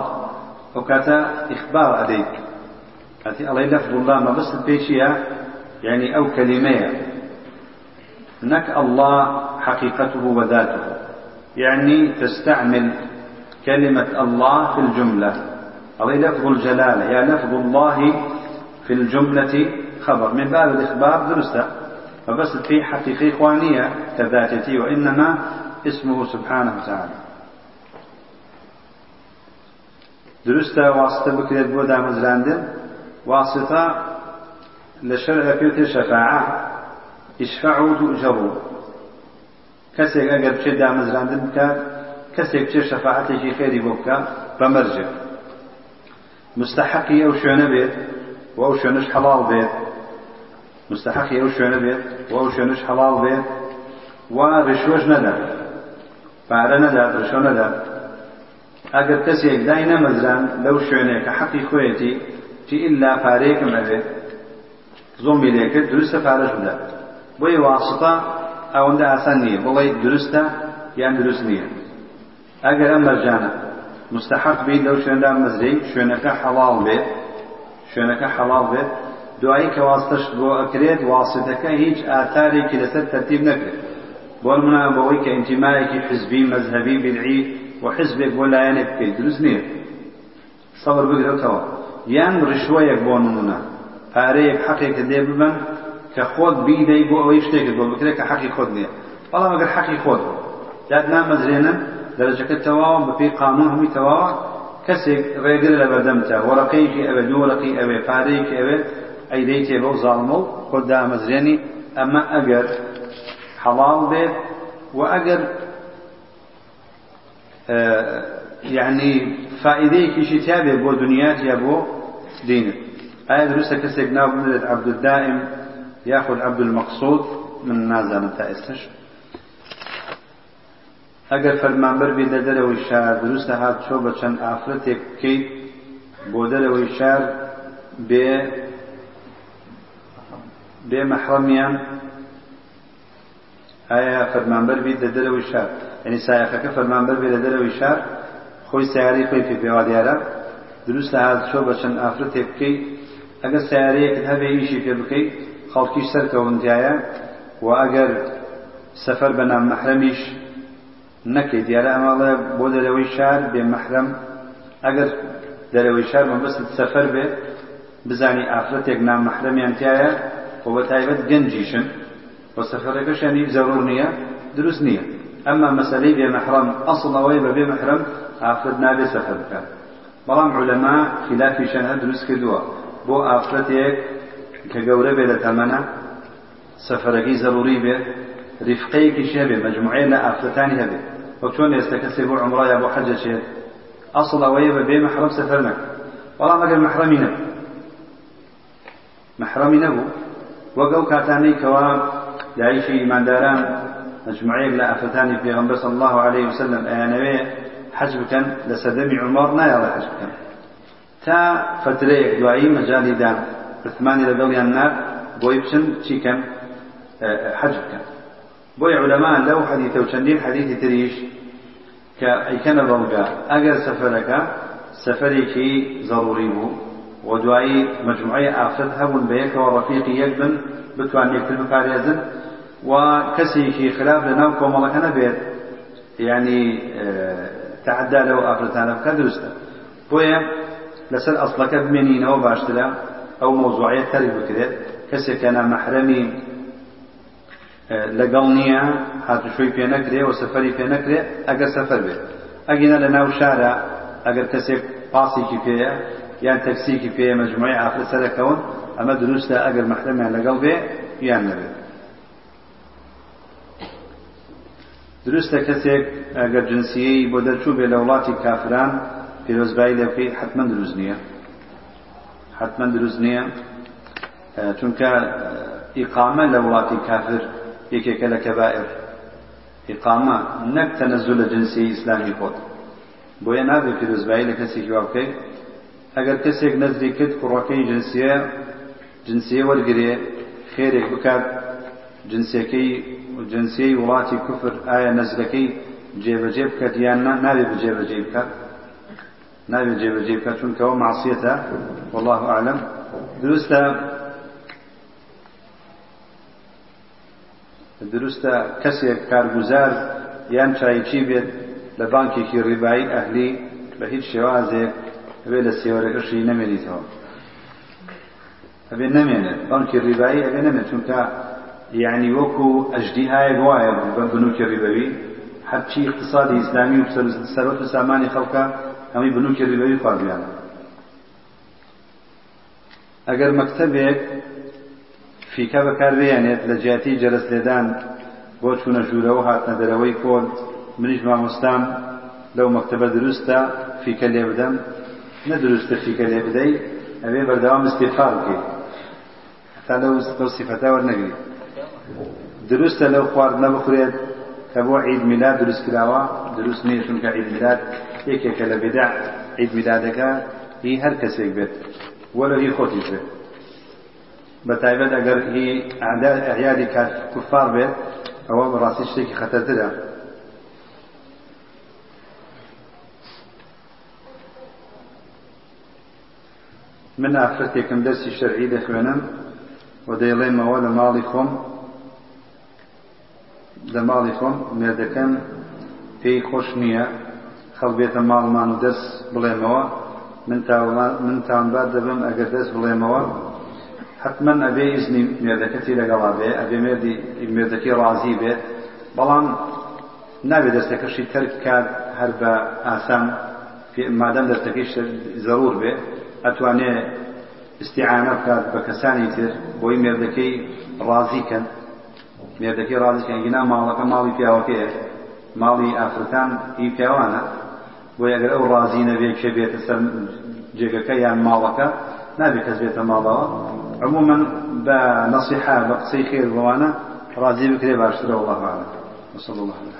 وكاتا إخبار عليك. أتي الله لفظ الله ما بس البيشية يعني أو كلمة نك الله حقيقته وذاته. يعني تستعمل كلمة الله في الجملة. الله لفظ الجلالة يا لفظ الله في الجملة خبر. من باب الإخبار درسته فبس في حقيقة إخوانية كذاتتي وإنما اسمه سبحانه وتعالى. درسته واسطة بكريت بودا مزلاندن واسطة لشرع فيوت شفاعة اشفعوا تؤجروا. كسيك أقل بشي دا مزلاندن بك كسيك بشي شفاعتي خيري بوكا بمرجع مستحقي أو شو بيت وأو شونش حلال بيت مستحقي أو شو بيت وأو شونش حلال بيت ورشوش ندى پارە نەدات ڕشۆ نەدات ئەگەر کەسێک دای نەمەزران لەو شوێنێک کە حەقی خۆیەتی چی ئللا پارەیەکم ئەبێت زۆمی لێکرد دروستە پارەش بدات بۆی واسطە ئەوەندە ئاسان نییە بڵێ دروستە یان دروست نییە. ئەگەر ئەم مەرجانە مستحق بین لەو شوێندا مەزرەی شوێنەکە حەڵاڵ بێت شوێنەکە حەڵاڵ بێت دوایی کە واستەش بۆ ئەکرێت واستەکە هیچ ئاتارێکی لەسەر تەرتیب نەکرێت. منە بەوەی کە ئینتیمایەکی حزبی مەذهبی بدعی و حزبێک بۆ لایەنێک بکەیت دروست نییە سەبر بگرێتەوە یان ڕشوەیەک بۆ نمونە پارەیەک حەقێکە دێ ببن کە خۆت بیدەی بۆ ئەوەی شتێکت بۆ بکرێت کە حەقی خۆت نییە بەڵام ئەگەر حەقی خۆت قانون هەمووی تەواوە کەسێک ڕێگر لە بەردەمتە وەڕقەیەکی ئەوێ دوو وەرەقی ئەوێ پارەیەکی ئەوێ حەڵاڵ بێت و ئەگەر يعني تیا بێت بۆ دنیات یا بۆ دینت ئایا دروستە کەسێک ناو بنێت عبد الدائم یاخود عبد المقصود من نازانم تا ئێستش ئەگەر فەرمانبەر بێ لە دەرەوەی شار دروستە هات چۆ بە چەند ئافرەتێک بکەیت بۆ دەرەوەی شار بێ بێ مەحرەمیان ئایا فەرمانبەر بیت لە دەرەوەی شار؟ ینی سایەخەکە فەرمانبەر بێ لە دەرەوەی شار؟ خۆی سیاری خۆی پێ پێوا دیارە؟ دروست لە هات چۆ بە چەند ئافرەتێک بکەیت؟ ئەگەر سیارەیەکت هەبێ ئیشی پێ بکەیت خەڵکیش سەرکەوتایە و ئەگەر سەفەر بە نام مەحرەمیش نەکەیت دیارە ئەماڵێ بۆ دەرەوەی شار بێ مەحرەم ئەگەر دەرەوەی شار مەبەست سەفەر بێ بزانی ئافرەتێک نام مەحرەمیان تایە خۆ بە تایبەت گەنجیشن. بۆ سەفەرەکەشانی زەڕور نییە دروست نییە ئەمما مەسلەی بێ مەحرەم ئەسڵ ئەوەی بە بێ مەحرەم ئافرەت نابێ سەفەر بکات بەڵام عولەما خلافیشان هە دروست کردووە. بۆ ئافرەتێک کە گەورە بێ لە تەمەنە سەفەرەکەی زەڕوری بێ ریفقەیەکیش هەبێ مەجموعەیە لە ئافرەتانی هەبێ. وە چۆن ئێستا کەسێک بۆ عمڕە یا بۆ حەجە چێت ئەسڵ ئەوەیە بە بێ مەحرەم سەفەر نەکە بەڵام ئەگەر مەحرەمی نەبوو. مەحرەمی نەبوو. وەک ئەو کاتانەی کەوا دایشی ئیمانداران مجموعەیەک لە ئافرەتانی پێغەمبەر صلی الله عليه وسلم ئەیانەوێ حەج بکەن لە سەدەمی عومەر نایەڵێ حەج بکەن تا فترەیەک دوایی مەجالی دان. عثمانی لەگەڵیان نار بۆی بچن چیکەن حەج بکەن بۆی عولەما لەو حەدیثە و چەندین حەدیثی تریش کە ئەیکەنە بەڵگا ئەگەر سەفەرەکە و دوایی مجموعەی ئافرەت هەبوون بە یەکەوە ڕەفیقی یەک بن بتوان یەکتر بپارێزن و کەسێکی خراپ لە ناو کۆمەڵەکە نەبێت. یعنی تعدا لەو ئافرەتانە بکە دروستە. بۆیە لەسەر ئەسڵەکە بمێنینەوە باشترە ئەو مۆزوعەت تەری بکرێت. کەسێکە نامەحرەمی لەگەڵ نییە هاتوشۆی پێ نەکرێ و سەفەری پێ نەکرێ ئەگەر سەفەر بێت. ئەگەنە لە ناو شارە ئەگەر کەسێک پاسێکی یان تەکسیکی پێ مەجموعی ئافرەت سەرەکەون ئەمە دروستە ئەگەر مەحرەمیان لەگەڵ بێ یان نەبێت دروستە کەسێک ئەگەر جنسیەی بۆ دەرچوو بێ لە وڵاتی کافران پیرۆزبایی بکەیت حتمما دروست نییە حتمما دروست نییە چونکە ئیقامە لە وڵاتی کافر إقامة نك تنزل جنسي إسلامي خود بۆیە نابێت پیرۆزبایی لە کەسێکی وا بکەیت؟ ئەگەر کەسێک نەزری کرد کوڕەکەی جنسیە جنسیە وەرگێ خێرێک بکات جنسیەکەی جنسیەی وڵاتی کوفر ئایا نەزرەکەی جێبەجێ بکات یان نابێت بجێبەجێ بکات؟ نابێت جێبەجێ بکات چونکەەوە معسیەتە والله أعلم دروستە دروستە کەسێک کارگوزار یان چایکی بێت لە بانکێکی ڕیبایی ئەهلی بە هیچ شێوازێک ئەبێ لە سێوەرەکەشی نەمێنیتەوە. ئەبێ نەمێنێت بانکی ڕیبایی ئەبێ نەمێت چونکە یعنی وەکو ئەژدیهایە وایە بە بنووکی ڕیبەوی. هەرچی اقتصادی ئیسلامی و سەرەت و سامانی خەڵکە هەمی بنووکی ڕیبەوی خواردویانە ئەگەر مەکتەبێک فیکە بەکاربێنێت لە جیاتی جەرس لێدان بۆ چوونە ژوورەوە هاتنە دەرەوەی کۆل منیش مامۆستام لەو مەکتەبە دروستە فیکە لێ بدەم. نەدروستە فیکە لێ بدەی ئەوێ بەردەوام استیفار بکەیت تا لەو سیفەتا وەرنەگری دروستە لەو خواردنە بخورێت کە بۆ عید میلاد دروست کراوە دروست نییە چونکە عید میلاد یەکێکە لە بێدع عید میلادەکە هی هەر کەسێک بێت وەرە هی خۆتی بێت بە تایبەت ئەگەر هی ئەعیادی کوفار بێت ئەوە بەڕاستی من ئافرەتێکم دەرسی شەرعی دەخوێنم و دەیڵێمەوە لە ماڵی خۆم لە ماڵی خۆم مێردەکەم پێی خۆش نییە خەڵ بێتە ماڵمان و دەست بڵێمەوە من تاوانبار دەبم ئەگەر دەست بڵێمەوە. حتمما ئەبێ ئیزنی مێردەکەتی لەگەڵا بێ؟ ئەبێ مێردی مێردەکەی ڕازی بێت بەڵام نابێت دەستەکەشی تەرک کات هەر بە ئاسان مادەم دەستەکەی زەرور بێ. ئەتوانێ استیعانە بکات بە کەسانی تر بۆی مێردەکەی ڕازیکەن مێردەکەی ڕازیکەن گینا ماڵەکە ماڵی پیاوەکەیە ماڵی ئافرەتان هی پیاوانە. بۆی ئەگەر ئەو ڕازی نەبێت کێ بێتە سەر جێگەکە یان ماڵەکە نابێت کەس بێتە ماڵەوە. عموما بە نصيحة بقصي خير بوانا راضي بكري باشتر والله أعلم. وصلى الله عليه